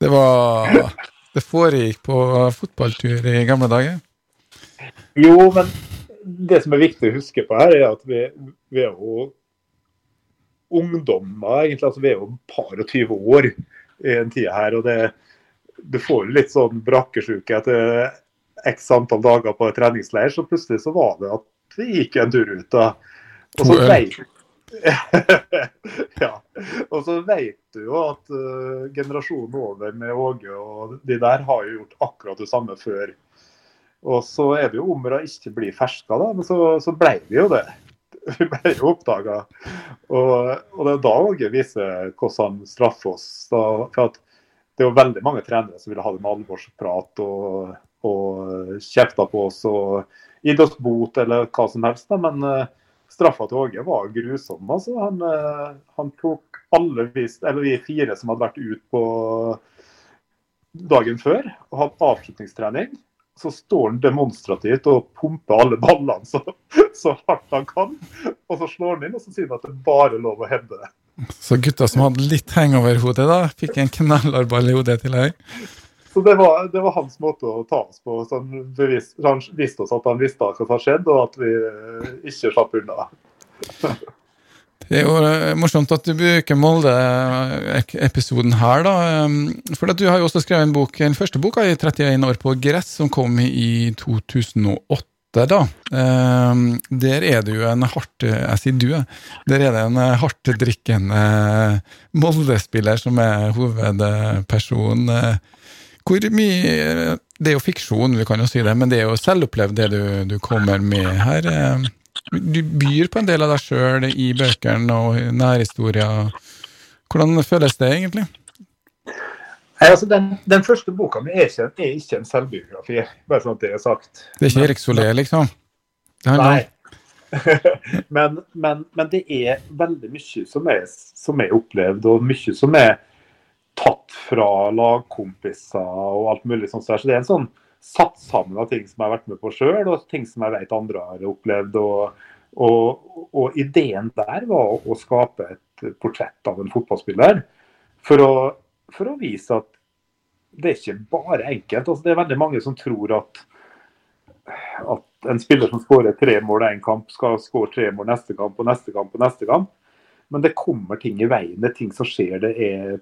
Det var Det foregikk på fotballtur i gamle dager? Jo, men det som er viktig å huske på her, er at vi, vi er jo ungdommer, egentlig. altså Vi er jo par og tyve år i en tid her. og det, Du får litt sånn brakkesjuke etter x antall dager på treningsleir, så plutselig så var det at vi gikk en tur ut. Da. Og så vet, ja. Og så vet du jo at uh, generasjonen over med Åge og de der har jo gjort akkurat det samme før. Og så er det jo om å ikke bli ferska, da, men så, så ble vi jo det. Vi ble jo oppdaga. Og, og, det er da Åge viser hvordan han straffer oss. Da, for at det er jo veldig mange trenere som ville ha det med alvorsprat og, og kjefta på oss og gitt oss bot eller hva som helst. Da. Men uh, straffa til Åge var grusom. Altså, han, uh, han, tok alle vi, eller vi fire som hadde vært ute på dagen før og hadde avslutningstrening. Så står han demonstrativt og pumper alle ballene så, så, hardt han kan. Og så slår han inn, og så sier han at det er bare lov å hevde det. Så gutta som hadde litt heng over hodet, da, fikk en knallarball i hodet i deg? Så det var, det var, hans måte å ta oss på. Så han, bevis, han visste oss at han visste hva som hadde skjedd, og at vi eh, ikke slapp unna. Det er jo eh, morsomt at du bruker Molde-episoden her, da. For du har jo også skrevet en bok, den første boka i 31 år på gress, som kom i 2008. Da. Der er det jo en hardt Jeg sier du, der er det en hardtdrikkende Molde-spiller som er hovedperson. Hvor mye Det er jo fiksjon, vi kan jo si det, men det er jo selvopplevd det du, du kommer med her. Du byr på en del av deg sjøl i bøkene og nærhistorier. Hvordan føles det egentlig? Nei, altså den, den, første boka mi er, er, ikke en selvbiografi, bare sånn at det er sagt. Det er ikke Erik Solé, liksom? Nei. men, men, men, det er veldig mye som er, som er opplevd, og mye som er tatt fra lagkompiser og alt mulig sånt. Så det er en sånn satt sammen av ting som jeg har vært med på sjøl, og ting som jeg vet andre har opplevd. Og, og, og, ideen der var å skape et portrett av en fotballspiller. For å, for å vise at det er ikke bare enkelt. Altså, det er veldig mange som tror at, at en spiller som skårer tre mål én kamp, skal skåre tre mål neste kamp og neste kamp og neste kamp. Men det kommer ting i veien. Det er ting som skjer. Det er,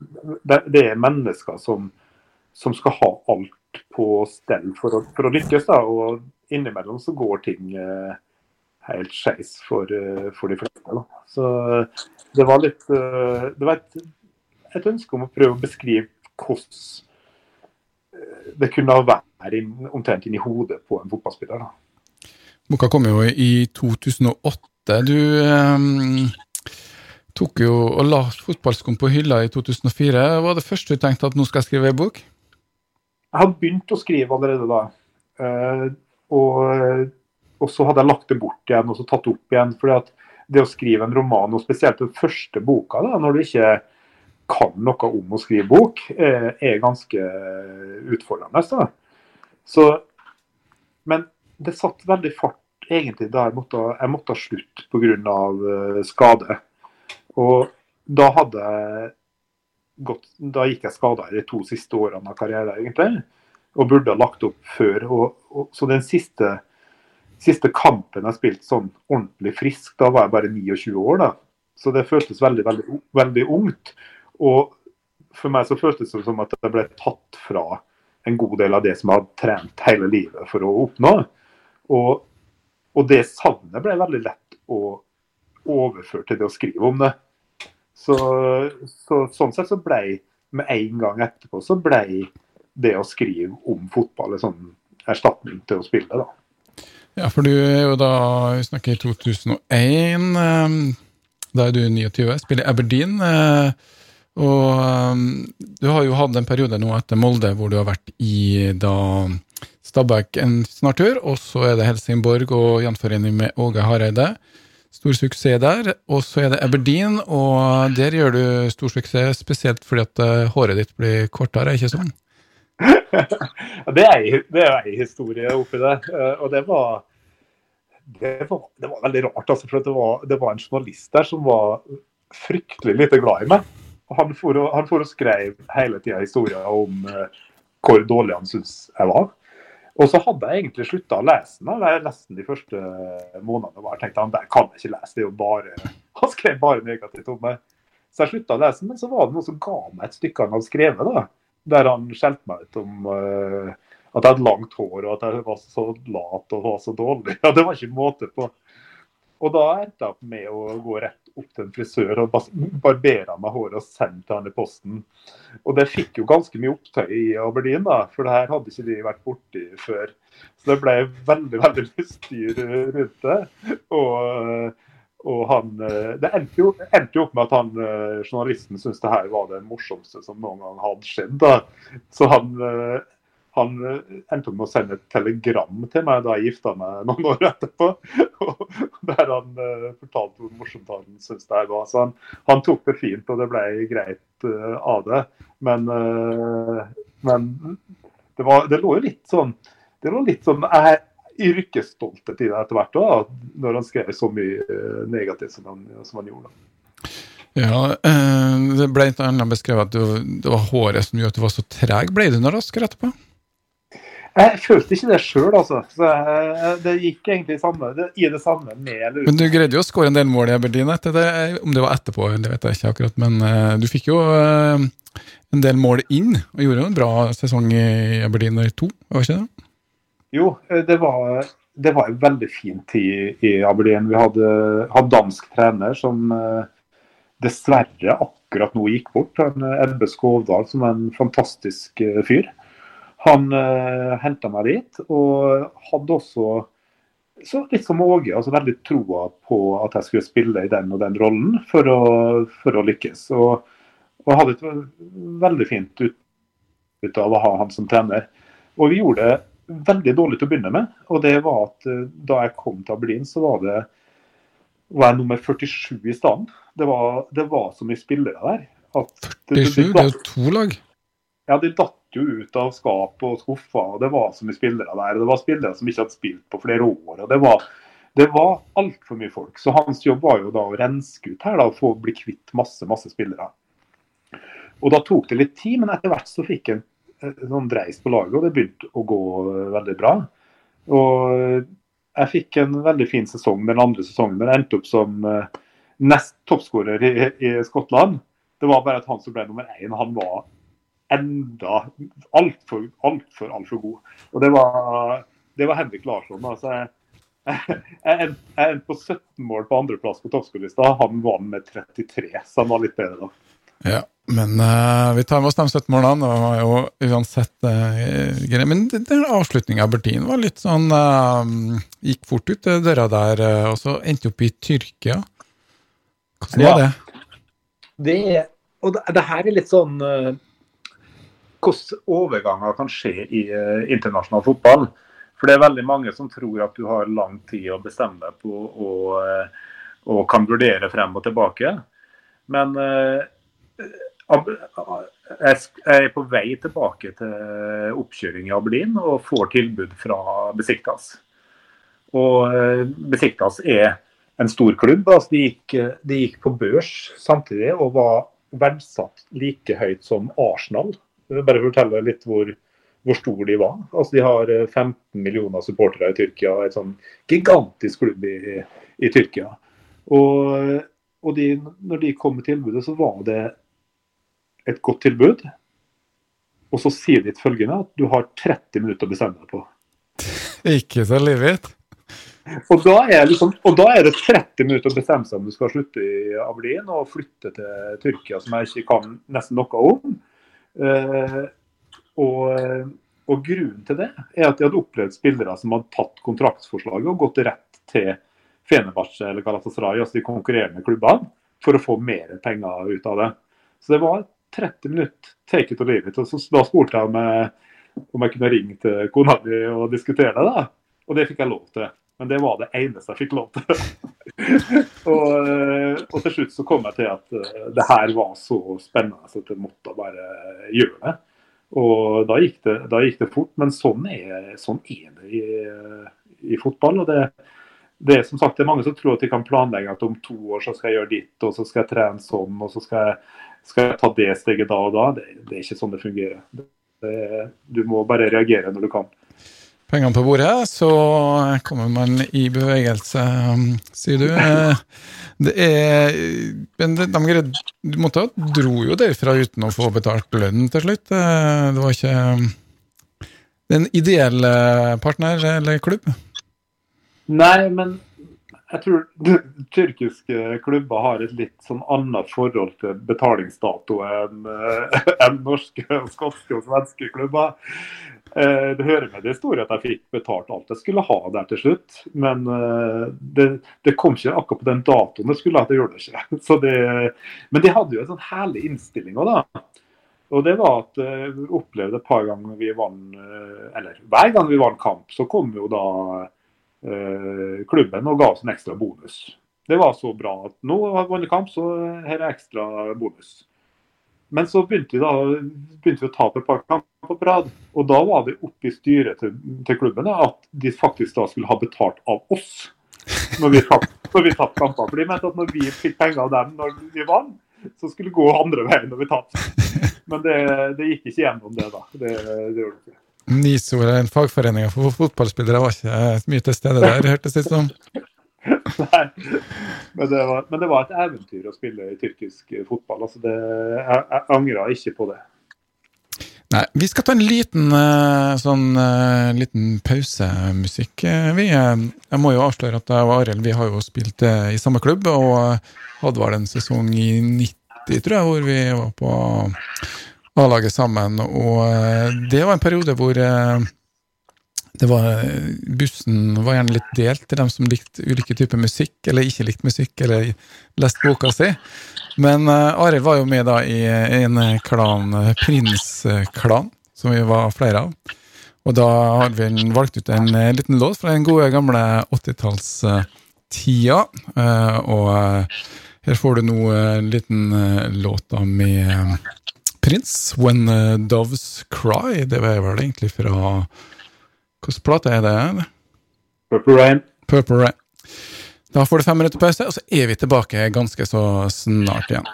det er mennesker som, som skal ha alt på stell for å, for å lykkes. Da. Og innimellom så går ting eh, helt skeis for, eh, for, de fleste. Da. Så det var litt eh, Det var et, et, ønske om å prøve å beskrive hvordan eh, det kunne være omtrent inni hodet på en fotballspiller. Boka kom jo i 2008. Du eh, tok jo og la fotballskoen på hylla i 2004. Hva var det første du tenkte at nå skal jeg skrive en bok? Jeg hadde begynt å skrive allerede da. Uh, og, og, så hadde jeg lagt det bort igjen og så tatt det opp igjen. fordi at det å skrive en roman, og spesielt den første boka, da, når du ikke kan noe om å skrive bok, eh, er ganske utfordrende. Da. Så, men det satt veldig fart egentlig da jeg måtte, jeg måtte ha slutt pga. Skade. Og da hadde jeg gått, da gikk jeg skada i de to siste årene av karrieren, egentlig. Og burde ha lagt opp før. Og, og, så den siste, siste kampen jeg spilte sånn ordentlig frisk, da var jeg bare 29 år. da. Så det føltes veldig, veldig, veldig ungt. Og for meg så føltes det som at jeg ble tatt fra en god del av det som jeg hadde trent hele livet for å oppnå. Og, og det savnet ble veldig lett å overføre til det å skrive om det. Så, så, sånn sett så ble med en gang etterpå så ble det å skrive om fotball en sånn erstatning til å spille, da. Ja, for du er jo da Vi snakker 2001. Ehm, da er du 29, spiller Aberdeen. Eh, og ehm, du har jo hatt en periode nå etter Molde hvor du har vært i da Stabæk en snartur, og så er det Helsingborg og gjenforening med Åge Hareide. Stor suksess der. Og så er det Aberdeen, og der gjør du stor suksess, spesielt fordi at uh, håret ditt blir kortere, ikke sånn? det er, jo ei historie oppi det. Uh, og det var, det var, det var veldig rart, altså, for det var, det var, en journalist der som var fryktelig lite glad i meg. Han for, og skrev hele tida historier om uh, hvor dårlig han syntes jeg var. Og så hadde jeg egentlig slutta å lese den. Jeg leste de første månedene. og bare tenkte han der kan jeg ikke lese, det er jo bare Han skrev bare negativt om meg. Så jeg slutta å lese den, men så var det noe som ga meg et stykke han hadde skrevet. da, Der han skjelte meg ut om uh, at jeg hadde langt hår og at jeg var så lat og var så dårlig. Ja, Det var ikke måte på. Og da endte jeg opp med å gå rett opp til en frisør og barbera meg håret og sendt til han i posten. Og det fikk jo ganske mye opptøy i Aberdeen, da, for det her hadde ikke de vært borti før. Så det ble veldig veldig mye styr rundt det. Og, og han, det endte jo, endte jo, opp med at han, journalisten syntes det her var det morsomste som noen gang hadde skjedd. da. Så han han eh, endte med å sende et telegram til meg da jeg gifta meg noen år etterpå. Der han uh, fortalte hvor morsomt han syntes det var. Så han, han, tok det fint, og det ble greit uh, av det. Men uh, Men det, var, det lå jo litt sånn det lå litt sånn jeg, yrkesstolthet i det etter hvert, da, når han skrev så mye uh, negativt som han, som han gjorde. Ja, eh, Det ble ikke annet beskrevet at det var håret som gjorde at du var så treg. Ble du noe raskere etterpå? Jeg følte ikke det sjøl, altså. Så det gikk egentlig samme, det, i det samme med eller Men du greide jo å skåre en del mål i Aberdeen etter det. Om det var etterpå, det vet jeg ikke akkurat. Men uh, du fikk jo uh, en del mål inn, og gjorde jo en bra sesong i Aberdeen i to, var ikke det? Jo, det var, det var en veldig fin tid i Aberdeen. Vi hadde, hadde dansk trener som uh, dessverre akkurat nå gikk bort. Ebbe Skovdal, som er en fantastisk fyr. Han eh, henta meg dit, og hadde også så litt som Åge, altså veldig troa på at jeg skulle spille i den og den rollen for å, for å lykkes. Og, og, hadde et veldig fint utbytte av å ha han som trener. Og vi gjorde det veldig dårlig til å begynne med. Og det var at uh, da jeg kom til Aberdeen, så var det var jeg nummer 47 i stand. Det var, det var så mye spillere der. 47? Det, det, det er jo to lag? Ja, det datt jo ut av skap og skuffa. og Det var så mye spillere der. og Det var spillere som ikke hadde spilt på flere år. og Det var, det var altfor mye folk. Så hans jobb var jo da å renske ut her da, få bli kvitt masse masse spillere. Og Da tok det litt tid, men etter hvert så fikk han sånn dreis på laget, og det begynte å gå veldig bra. Og Jeg fikk en veldig fin sesong den andre sesongen. men Jeg endte opp som eh, nest toppskårer i, i Skottland. Det var bare at han som ble nummer én, han var enda altfor, altfor, altfor god. Og det var, det var Henrik Larsson. altså jeg jeg endte på 17 mål på andreplass på toppskårerlista. Han vant med 33, så han var litt bedre da. Ja, men uh, vi tar med oss de 17 målene. Det var jo uansett uh, greit. Men den avslutninga av Bertin var litt sånn uh, Gikk fort ut døra der, og så endte opp i Tyrkia. Hvordan var ja. det? Det, og det, det her er litt sånn hvordan overganger kan skje i uh, internasjonal fotball. For det er veldig mange som tror at du har lang tid å bestemme deg på og, og kan vurdere frem og tilbake. Men uh, jeg er på vei tilbake til oppkjøring i Aberdeen og får tilbud fra Besiktas. Og Besiktas er en stor klubb. Altså de, gikk, de gikk på børs samtidig og var verdsatt like høyt som Arsenal bare fortelle litt hvor, hvor stor de var. Altså, de har 15 eh, millioner supportere i Tyrkia, et sånn gigantisk klubb i, i Tyrkia. Og, og de, når de kom med tilbudet, så var det et godt tilbud. Og så sier de følgende at du har 30 minutter å bestemme deg på. Ikke så livet. Og da, liksom, og da, er det 30 minutter å bestemme seg om du skal slutte i Aberdeen og flytte til Tyrkia, som jeg ikke kan nesten noe om. Eh, og, og, grunnen til det er at de hadde opplevd spillere som hadde tatt kontraktsforslaget og gått rett til Fenebache eller Galatasaray, altså de konkurrerende klubbene, for å få mer penger ut av det. Så det var 30 minutter take it or leave it. Og så, da spurte jeg om, om jeg kunne ringe til kona mi og diskutere det. da. Og det fikk jeg lov til. Men det var det eneste jeg fikk lov til. og, eh, og, til slutt så kom jeg til at uh, det her var så spennende at jeg måtte bare gjøre det. Og da gikk det, da gikk det fort, men sånn er, sånn er det i, i, fotball. og det, det er som sagt, det er mange som tror at de kan planlegge at om to år så skal jeg gjøre ditt, og så skal jeg trene sånn, og så skal jeg, skal jeg ta det steget da og da. Det, det, er ikke sånn det fungerer. Du må bare reagere når du kan pengene på bordet, så kommer man i bevegelse, sier du. Eh, det er Men de, de, du måtte dro jo derfra uten å få betalt lønn til slutt. Eh, det var ikke er en ideell eh, partner eller klubb? Nei, men jeg tror tyrkiske klubber har et litt sånn annet forhold til betalingsdato enn enn norske, skotske og svenske klubber. Eh, det hører med til historien at jeg fikk betalt alt jeg skulle ha der til slutt. Men eh, det, det kom ikke akkurat på den datoen det skulle. Det gjorde det ikke. Det, men de hadde jo en sånn herlig innstilling òg, da. Og det var at eh, vi opplevde et par ganger vi vant Eller hver gang vi vant kamp, så kom jo da eh, klubben og ga oss en ekstra bonus. Det var så bra at nå har vi vunnet kamp, så her er ekstra bonus. Men så begynte vi, da, begynte vi å tape et par kamper på rad. Og da var det oppe i styret til, til klubben da, at de faktisk da skulle ha betalt av oss når vi tapte kamper. For de mente at når vi fikk penger av dem når vi vant, så skulle det gå andre veien når vi tapte. Men det, det, gikk ikke gjennom det, da. Det, det gjorde det ikke. NISO, eller fagforeninga for fotballspillere, var ikke mye til stede der, hørtes det ut som? Nei, men det, var, men det, var, et eventyr å spille i tyrkisk fotball. Altså det, jeg, jeg angrer ikke på det. Nei, Vi skal ta en liten, eh, sånn, eh, liten pausemusikk. Eh, vi, jeg må jo avsløre at jeg og Arild har jo spilt i samme klubb, og hadde vel en sesong i 90, tror jeg, hvor vi var på A-laget sammen. Og det var en periode hvor var, bussen var gjerne litt delt til dem som likte ulike typer musikk, eller ikke likte musikk, eller leste boka si. Men uh, Arild var jo med da i, en klan, Prins-klan, som vi var flere av. Og da har vi valgt ut en liten låt fra den gode, gamle 80-tallstida. Uh, og uh, her får du nå en liten låt da med Prins, 'When Doves Cry'. Det var vel egentlig fra Hvilken plate er det? Purple Rain. Purple Rain. Da får du fem minutter pause, og så er vi tilbake ganske så snart igjen.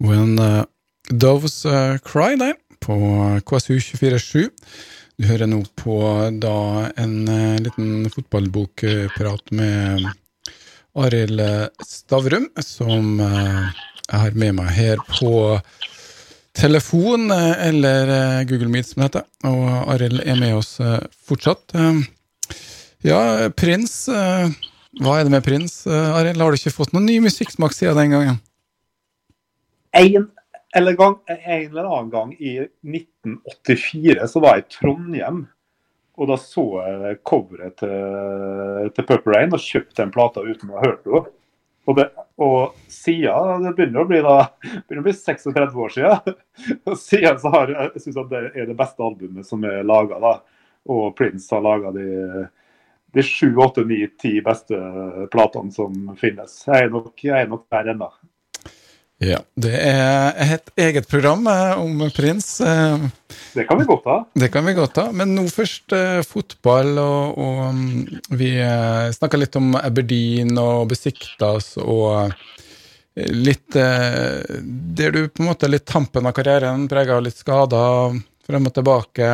When uh, Doves uh, Cry der, på KSU247. Du hører nå på da en uh, liten fotballbokprat med Arild Stavrum, som uh, jeg med meg her på telefon eh, eller eh, Google Meet, som det heter. Og Arild er med oss eh, fortsatt. Ja, Prins. Hva er det med Prins, Arild? Har du ikke fått noen ny musikksmak siden den gangen? En eller, gang, en eller annen gang i 1984 så var jeg i Trondheim. Og da så jeg coveret til, til Purple Rain og kjøpte den plata uten å ha hørt henne. Og, det, og siden, det begynner å bli, da, begynner å bli 36 år siden, og siden så har jeg syns det er det beste albumet som er laga. Og Prince har laga de, de sju, åtte, ni, ti beste platene som finnes. Jeg er nok, jeg er nok der ennå. Ja, det er et eget program eh, om prins. Eh, det kan vi godt ha. Det kan vi godt ha. Men nå først eh, fotball, og, og mm, vi snakka litt om Aberdeen og Besiktas og litt Der du på en måte litt tampen av karrieren, prega av litt skader, frem og tilbake.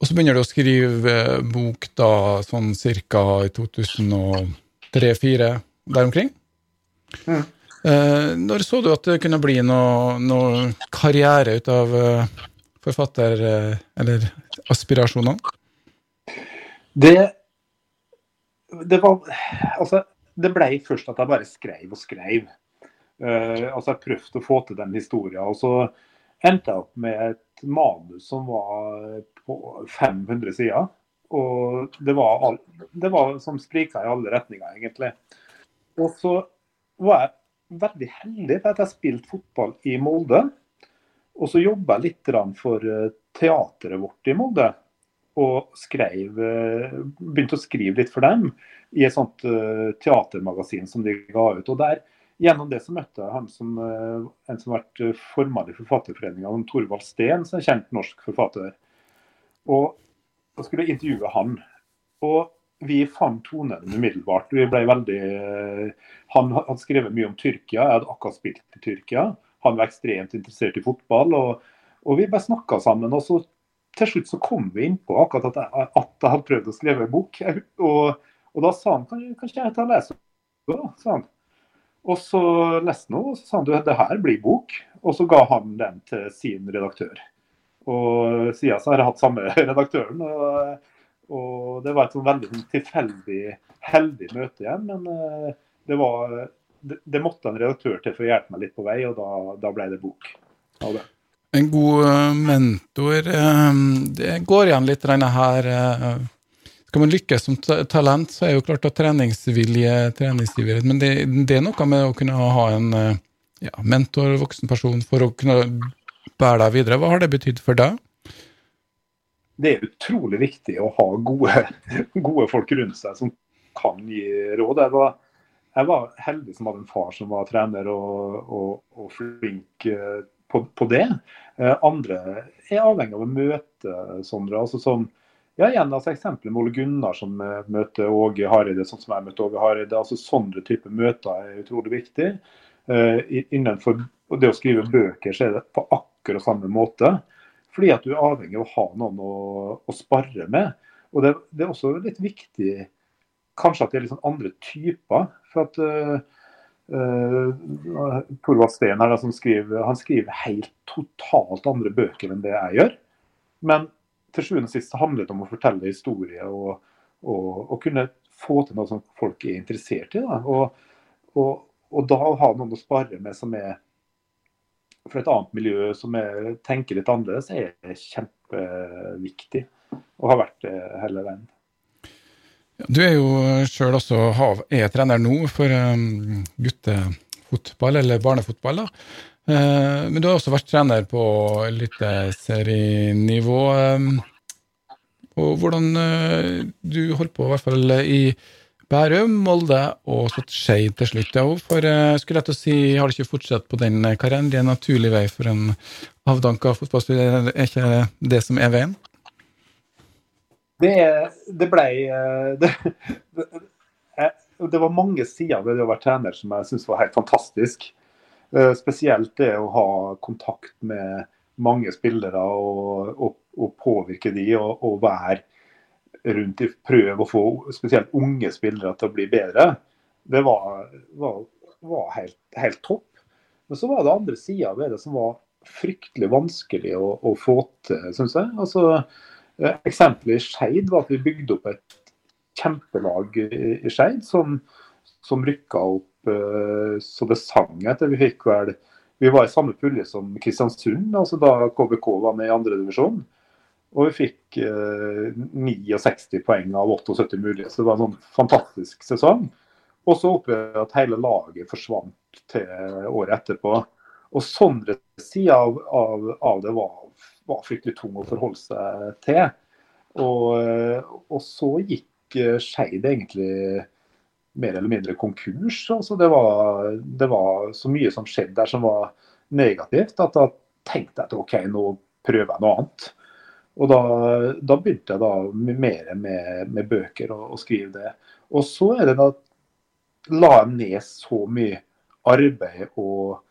Og så begynner du å skrive bok da sånn cirka i 2003-2004, der omkring. Mm. Eh, når så du at det kunne bli noe, noe karriere ut av uh, forfatter- uh, eller aspirasjonene? Det, det var Altså, det ble først at jeg bare skrev og skrev. Uh, altså, jeg prøvde å få til den historien. Og så endte jeg opp med et manus som var på 500 sider. Og det var, all, det var som sprika i alle retninger, egentlig. Og så var jeg veldig heldig for at jeg har spilt fotball i Molde. Og så jobba jeg litt for eh, teateret vårt i Molde. Og skrev, eh, begynte å skrive litt for dem i et sånt eh, teatermagasin som de ga ut. Og der, Gjennom det så møtte jeg han som, en som har vært formann i Forfatterforeninga, Torvald Steen, som er kjent norsk forfatter. Og da skulle jeg intervjue han. Og vi fant tonen umiddelbart. Vi ble veldig Han hadde skrevet mye om Tyrkia, jeg hadde akkurat spilt i Tyrkia. Han var ekstremt interessert i fotball. Og, og vi bare snakka sammen. og så til slutt så kom vi inn på akkurat at jeg, at jeg hadde prøvd å skrive en bok. Og, og, da sa han kan, kanskje jeg ta og lese det. Og så leste han og så sa han du, det her blir bok. Og så ga han den til sin redaktør. Og siden så har jeg hatt samme redaktøren. og og det var et veldig sånn tilfeldig, heldig møte igjen. Men uh, det, var, det, det, måtte en redaktør til for å hjelpe meg litt på vei, og da, da ble det bok av det. En god uh, mentor. Uh, det går igjen litt denne her Skal man lykkes som talent, så er jo klart at treningsvilje, treningsivrighet Men det, det, er noe med å kunne ha en ja, mentor, voksen person, for å kunne bære deg videre. Hva har det betydd for deg? Det er utrolig viktig å ha gode, gode, folk rundt seg som kan gi råd. Jeg, var, jeg var heldig som hadde en far som var trener og, og, og flink eh, på, på, det. Andre er avhengig av å møte Sondre. altså som ja, igjen altså Eksempelet med Ole Gunnar som møter Åge Hareide, sånn som jeg møtte Åge Hareide. altså Sånne type møter er utrolig viktig. Innenfor det å skrive bøker så er det på akkurat samme måte. Fordi at du er avhengig av å ha noen å, å spare med. Og det, det, er også litt viktig kanskje at det er litt sånn andre typer. For at uh, uh, Torvald Steen her, som skriver, han skriver helt totalt andre bøker enn det jeg gjør. Men til sjuende og sist handler det om å fortelle historie og, og, og, kunne få til noe som folk er interessert i. Da. Og, og, da ha noen å spare med som er fra et annet miljø, som er, tenker litt annerledes, er kjempeviktig. Og har vært det hele veien. Du er jo sjøl også er trener nå for um, guttefotball, eller barnefotball. da. Uh, men du har også vært trener på eliteserienivå. Um, og hvordan uh, Du holdt på i hvert fall i Bærum, Molde og så Skeid til slutt. Ja, for jeg skulle lett å si, har du ikke fortsatt på den karrieren? Det er en naturlig vei for en avdanka fotballspiller, er ikke det som er veien? Det, det ble eh, det, det, det, var mange sider ved det å være trener som jeg syns var helt fantastisk. Eh, spesielt det å ha kontakt med mange spillere og, og, og påvirke de og, og, være rundt i prøve å få spesielt unge spillere til å bli bedre. Det var, var, var helt, helt, topp. Men så var det andre sida ved det som var fryktelig vanskelig å, å få til, syns jeg. Altså, Eh, eksempelet i Skeid var at vi bygde opp et kjempelag i Skeid som, som rykka opp uh, så det sang etter. Vi fikk vel Vi var i samme pulje som Kristiansund altså da KBK var med i andredivisjon. Og vi fikk eh, 69 poeng av 78 mulige, så det var en sånn fantastisk sesong. Og så opplevde jeg at hele laget forsvant til året etterpå. Og Sondres sider av, av, av det var var fryktelig tung å forholde seg til. Og, og så gikk eh, Skeid egentlig mer eller mindre konkurs. Altså det, var, det, var, så mye som skjedde der som var negativt, at da tenkte jeg at OK, nå prøver jeg noe annet. Og da, da begynte jeg da mer med, med bøker og, og, skrive det. Og så er det da la jeg ned så mye arbeid og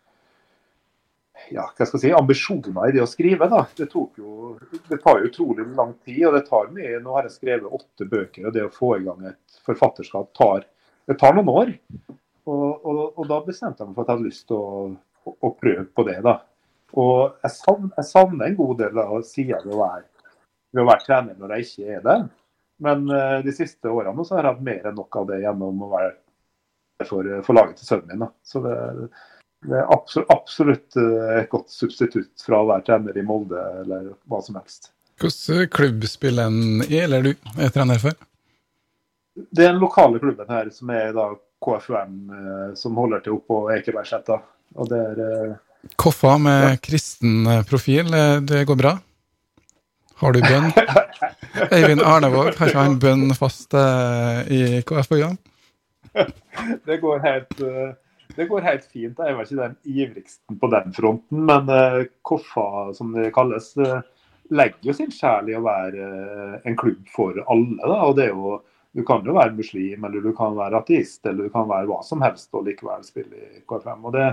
ja, hva skal jeg si, ambisjoner i det å skrive. da. Det, jo, det tar jo utrolig lang tid, og det tar mye. Nå har jeg skrevet åtte bøker, og det å få i gang et forfatterskap tar, det tar noen år. Og, og, og, da bestemte jeg meg for at jeg hadde lyst til å, å, å prøve på det. da. Og jeg savner, jeg savner en god del av sida ved, ved, å være trener når jeg ikke er det. Men uh, de siste årene så har jeg hatt mer enn nok av det gjennom å være for, for laget til sønnen min. da. Så det, det er absolutt, absolutt eh, et godt substitutt fra å være trener i Molde eller hva som helst. Hvilken klubb spiller en i, eller du er trener for? Det er den lokale klubben her, som er da KFUM, eh, som holder til oppe på Ekebergsletta. Og det er eh, Koffa med ja. kristen profil, det går bra? Har du bønn? Eivind Arnevåg, har ikke han bønn fast i KFU-ene? det går helt det går helt fint. Jeg var ikke den ivrigsten på den fronten, men uh, Koffa, som det kalles, uh, legger jo sin sjel i å være en klubb for alle. Da. og det er jo du kan jo være muslim, eller du kan være ateist, eller du kan være hva som helst og likevel spille i KFM. Og det,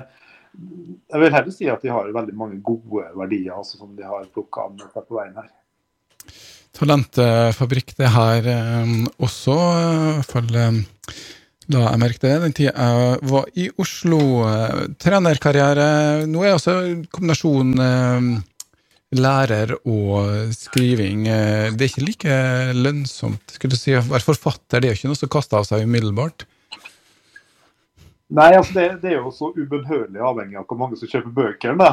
jeg vil heller si at de har veldig mange gode verdier altså, som de har plukka med på veien her. Talentfabrikk, det her også. I hvert da jeg merke det, den tida jeg var i Oslo. Eh, trenerkarriere Nå er altså kombinasjonen eh, lærer og skriving eh, Det er ikke like lønnsomt skulle du si, å være forfatter. Det er jo ikke noe som kaster av seg umiddelbart. Nei, altså det, det, er jo så ubønnhørlig avhengig av hvor mange som kjøper bøker. Da.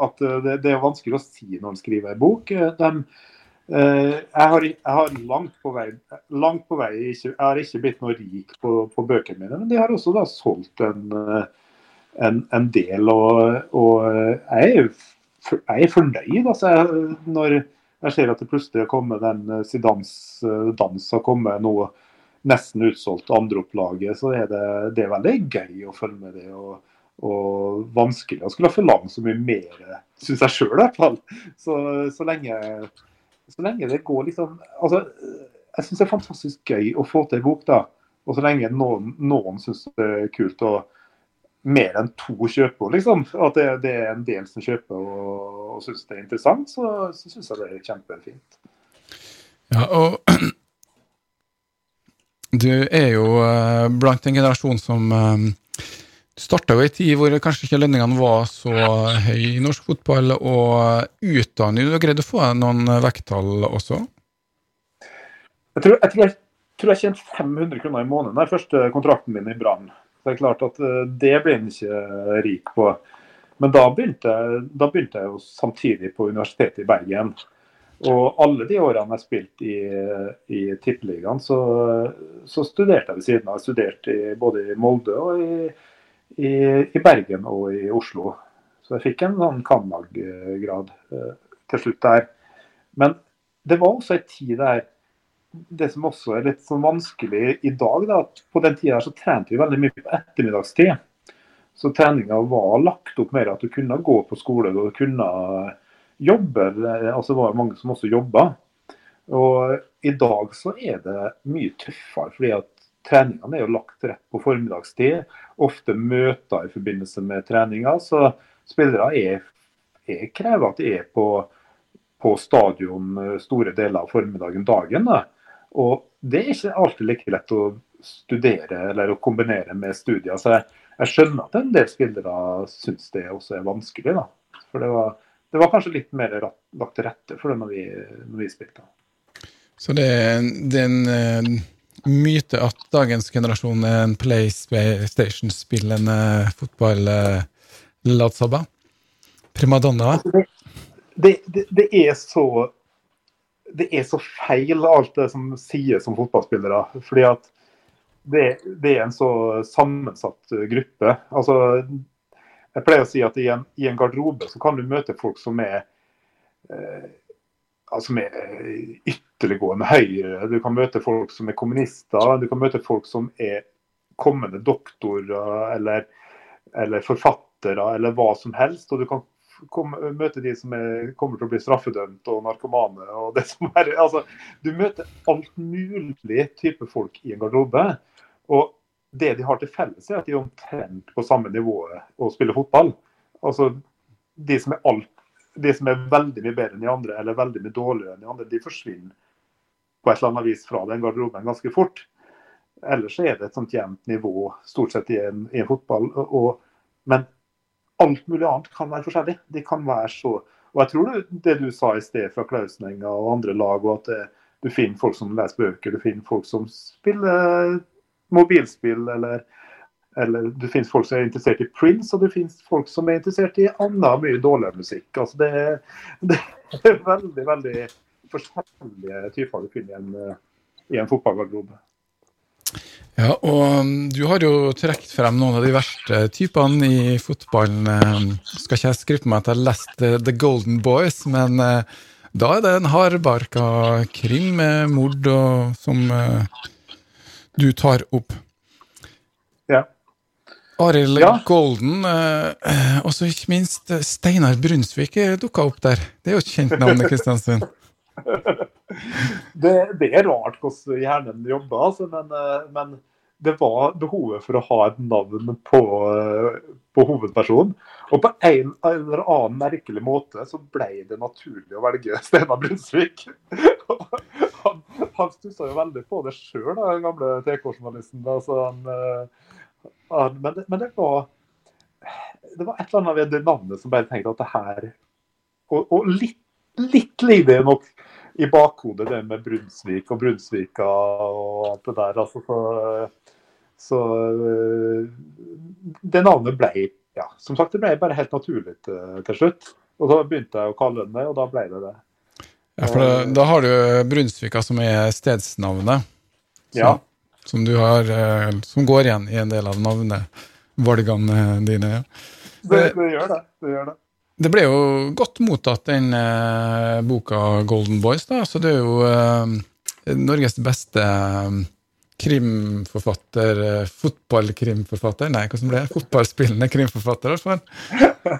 At det, det, er vanskelig å si når man skriver en bok. De, Eh, jeg har, jeg har, langt på vei, langt på vei ikke, Jeg har ikke blitt noe rik på, på bøkene mine, men de har også da solgt en, eh, en, en del. Og, og jeg, er, jeg, er, fornøyd. Altså, jeg, når jeg ser at det plutselig har kommet den Sidans dans har kommet nå nesten utsolgt andreopplaget, så er det, det er veldig gøy å følge med det. og, og vanskelig å skulle forlange så mye mer, syns jeg sjøl i hvert fall. Så, så, lenge, så lenge det går liksom altså, Jeg syns det er fantastisk gøy å få til bok, da. Og så lenge noen, noen syns det er kult å mer enn to kjøper, liksom. At det, det, er en del som kjøper og, og syns det er interessant, så, så syns jeg det er kjempefint. Ja, og du er jo uh, blant en generasjon som starta jo i tid hvor kanskje ikke lønningene var så høye i norsk fotball, og utdanning Du har greid å få noen vekttall også? Jeg tror jeg, tror jeg, jeg tjente 500 kroner i måneden den første kontrakten min i Brann. Det er klart at eh, det ble en ikke rik på. Men da begynte, da begynte jeg jo samtidig på Universitetet i Bergen. Og alle de årene jeg spilte i, i Tippeligaen, så, så, studerte jeg ved siden av. Jeg studerte både i Molde og i, i, i, Bergen og i Oslo. Så jeg fikk en sånn cand.mag.-grad eh, til slutt der. Men det var også en tid der det som også er litt sånn vanskelig i dag, da, at på den tida så trente vi veldig mye på ettermiddagstid. Så treninga var lagt opp mer at du kunne gå på skole og du kunne jobbe. altså Det var mange som også jobba. Og i dag så er det mye tøffere, fordi at treningene er jo lagt rett på formiddagstid. Ofte møter i forbindelse med treninga. Så spillere er, er krever at de er på, på stadion store deler av formiddagen dagen. Da. Og det er ikke alltid like lett å studere eller å kombinere med studier. Så jeg, jeg skjønner at en del spillere syns det også er vanskelig. da. For det var, det var kanskje litt mer lagt til rette for det når vi, når vi spilte. Så det, er en uh, myte at dagens generasjon er en PlayStation-spillende fotball-latsabba? Uh, Primadonna? Altså det, det, det, er så det er så feil alt det som sies som fotballspillere. fordi at det, det, er en så sammensatt gruppe. Altså, jeg pleier å si at i en, i en garderobe så kan du møte folk som er eh, altså med ytterliggående høyre. Du kan møte folk som er kommunister. Du kan møte folk som er kommende doktorer eller, eller forfattere eller hva som helst. Og du kan komme, møte de som er, kommer til å bli straffedømt og narkomane. og det som er, altså, Du møter alt mulig type folk i en garderobe. Og det de har til felles, er at de er omtrent på samme nivå og spiller fotball. Altså, de som, er alt, de som er veldig mye bedre enn de andre, eller veldig mye dårligere enn de andre, de forsvinner på et eller annet vis fra den garderoben ganske fort. Ellers er det et sånt jevnt nivå stort sett i en, i en fotball. Og, men alt mulig annet kan være forskjellig. De kan være så Og jeg tror det, det du sa i sted fra Klausenenga og andre lag, og at det, du finner folk som leser bøker, du finner folk som spiller mobilspill, eller, eller Det finnes folk som er interessert i Prince, og det finnes folk som er interessert i annen mye dårligere musikk. Altså det, det, er veldig, veldig forskjellige typer du finner i en, i en fotballgarderobe. Ja, og um, du har jo trukket frem noen av de verste typene i fotballen. Um, skal ikke jeg skryte meg at jeg har lest The Golden Boys, men uh, da er det en hardbarka krim med mord og, som uh, du tar opp. Ja. Arild ja. Golden, uh, og så ikke minst Steinar Brunsvik dukka opp der. Det er jo et kjent navn i Kristiansund. det, det, er rart hvordan hjernen jobber, altså, men, eh, men, det var behovet for å ha et navn på, eh, på hovedpersonen. Og på en eller annen merkelig måte så ble det naturlig å velge Steinar Brunsvik. han, han stussa jo veldig på det sjøl, den gamle TK-journalisten. Altså, men, det, men det var det var et eller annet ved det navnet som bare tenkte at det her Og, og litt, litt lite nok i bakhodet det med Brunsvik og Brunsvika og alt det der. Altså, så, så eh, det navnet ble ja, som sagt, det ble bare helt naturlig til, til slutt. Og så begynte jeg å kalle den det, og da ble det det. Ja, for da, da har du Brunsvika som er stedsnavnet. Så. ja. Som, du har, eh, som går igjen i en del av navnevalgene dine. Ja. Det, det, gjør det. det gjør det. Det ble jo godt mottatt, den eh, boka 'Golden Boys'. da, så Det er jo eh, Norges beste eh, krimforfatter, eh, fotballkrimforfatter Nei, hva som ble det? Fotballspillende krimforfatter, i hvert fall.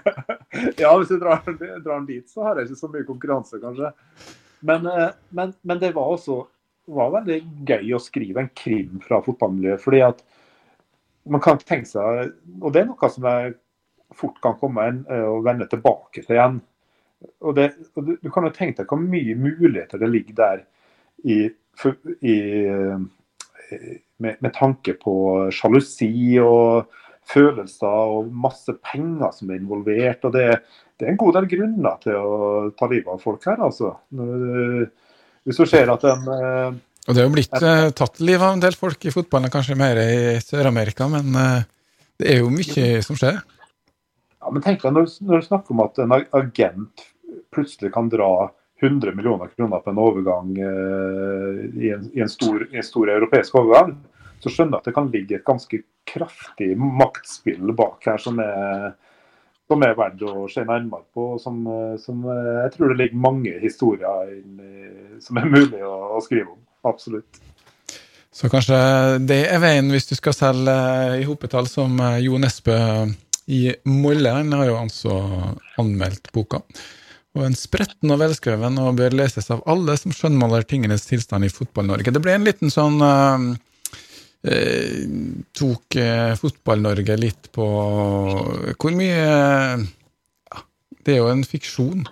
ja, hvis du drar, drar den dit, så har jeg ikke så mye konkurranse, kanskje. Men, eh, men, men det var også var veldig gøy å skrive en krim fra fotballmiljøet. fordi at man kan tenke seg, og det er noe som jeg fort kan komme inn eh, og vende tilbake til igjen. Og, det, og du, du, kan jo tenke deg hvor mye muligheter det ligger der i, i med, med, tanke på sjalusi og følelser og masse penger som er involvert. og det, det er en god del grunner til å ta livet av folk her, altså. Når, hvis du ser at en uh, Og det er jo blitt uh, tatt livet av en del folk i fotballen, kanskje mer i Sør-Amerika, men uh, det er jo mye som skjer. Ja, men tenk deg når, når, du snakker om at en agent plutselig kan dra 100 millioner kroner på en overgang i en, i, en stor, i, en, stor, europeisk overgang, så skjønner jeg at det kan ligge et ganske kraftig maktspill bak her som er som er verdt å se nærmere på. Som, som, jeg tror det ligger mange historier inni, som er mulig å, å, skrive om. Absolutt. Så kanskje det er veien hvis du skal selge i hopetall, som Jo Nesbø i Molle. Han har jo altså anmeldt boka. Og en spretten og velskreven og bør leses av alle som skjønnmaler tingenes tilstand i Fotball-Norge. Det ble en liten sånn Eh, tok eh, Fotball-Norge litt på Hvor mye ja, Det er jo en fiksjon.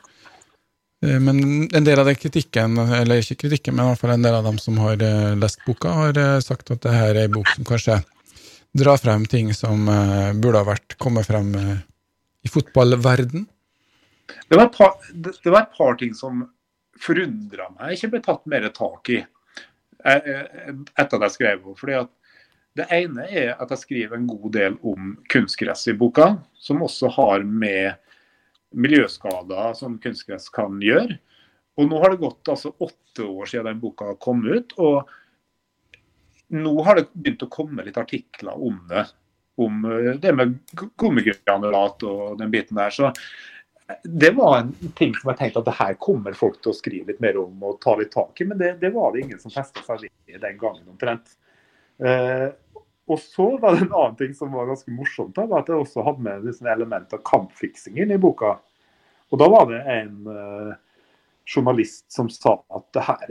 Eh, men en del av den kritikken, eller ikke kritikken, men i hvert fall en del av dem som har lest boka, har sagt at det her er en bok som kanskje drar frem ting som burde ha vært kommet frem i fotballverden. Det var, et par, det var et par ting som forundra meg ikke ble tatt mer tak i etter at jeg skrev henne. fordi at det ene er at jeg skriver en god del om kunstgress i boka, som også har med miljøskader som kunstgress kan gjøre. Og Nå har det gått altså åtte år siden den boka kom ut. og Nå har det begynt å komme litt artikler om det. Om eh, det med gummigranulat og den biten der. Så det var en ting som jeg tenkte at det her kommer folk til å skrive litt mer om og ta litt tak i. Men det, det var det ingen som festa seg i den gangen omtrent. Eh, og så var det en annen ting som var ganske morsomt, da, var at jeg også hadde med et element av kampfiksing inn i boka. Og da var det en uh, journalist som sa at det her,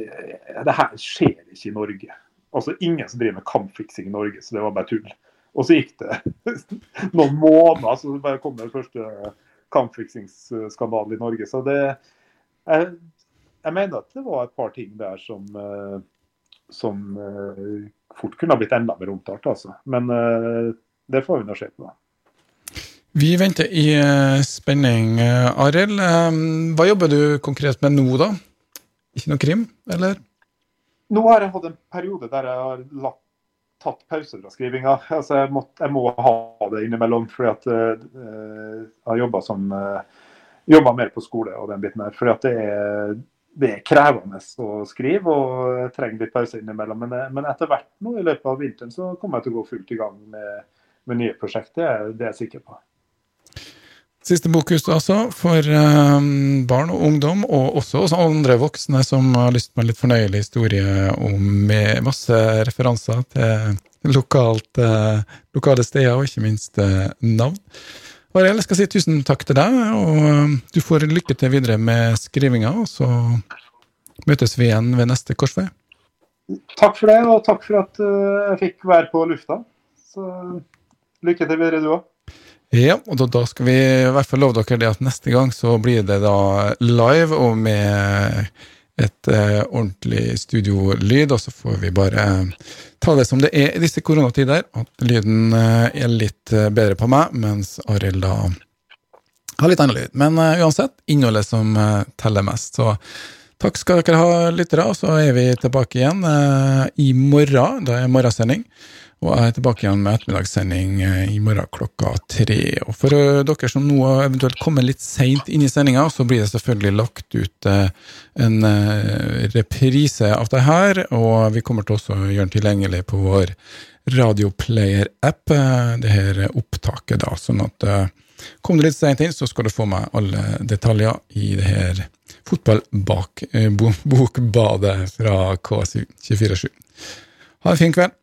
det her, skjer ikke i Norge. Altså ingen som driver med kampfiksing i Norge, så det var bare tull. Og så gikk det noen måneder, så det bare kom den første kampfiksingsskandalen i Norge. Så det jeg, jeg, mener at det var et par ting der som, uh, som fort kunne ha blitt enda mer omtalt, altså. Men uh, det får vi nå se på. da. Vi venter i uh, spenning. Uh, Arild, hva jobber du konkret med nå, da? Ikke noe krim, eller? Nå har jeg hatt en periode der jeg har lagt, tatt pause fra skrivinga. Altså, jeg, må, jeg må ha det innimellom, fordi at jeg har jobba som Jobba mer på skole og den biten her. fordi at det er det er krevende å skrive og jeg trenger litt pause innimellom. Men, men, etter hvert nå i løpet av vinteren så kommer jeg til å gå fullt i gang med, med nye prosjekter. Det er jeg sikker på. Siste bokhus altså, for um, barn og ungdom, og også oss andre voksne som har lyst på en litt fornøyelig historie om, med masse referanser til lokalt, uh, lokale steder, og ikke minst navn. Arild, jeg skal si tusen takk til deg, og um, du får lykke til videre med skrivinga. Og så møtes vi igjen ved neste korsvei. Takk for det, og takk for at uh, jeg fikk være på lufta. Så lykke til videre, du òg. Ja, og da, da, skal vi i hvert fall love dere det at neste gang så blir det da live og med et uh, ordentlig studiolyd, og så får vi bare uh, ta det som det er i disse koronatider, at lyden uh, er litt bedre på meg, mens Arild da har litt annen lyd. Men uansett, innholdet som teller mest. Så takk skal dere ha, lyttere, og så er vi tilbake igjen i morgen. Da er morgensending. Og jeg er tilbake igjen med ettermiddagssending eh, i morgen klokka tre. Og for eh, dere som nå eventuelt kommer litt seint inn i sendinga, så blir det selvfølgelig lagt ut eh, en reprise av det her. Og vi kommer til også å gjøre den tilgjengelig på vår Radioplayer-app, det her opptaket, da. Sånn at kom du litt seint inn, så skal du få med alle detaljer i det her fotballbokbadet fra KSU 247. Ha en fin kveld.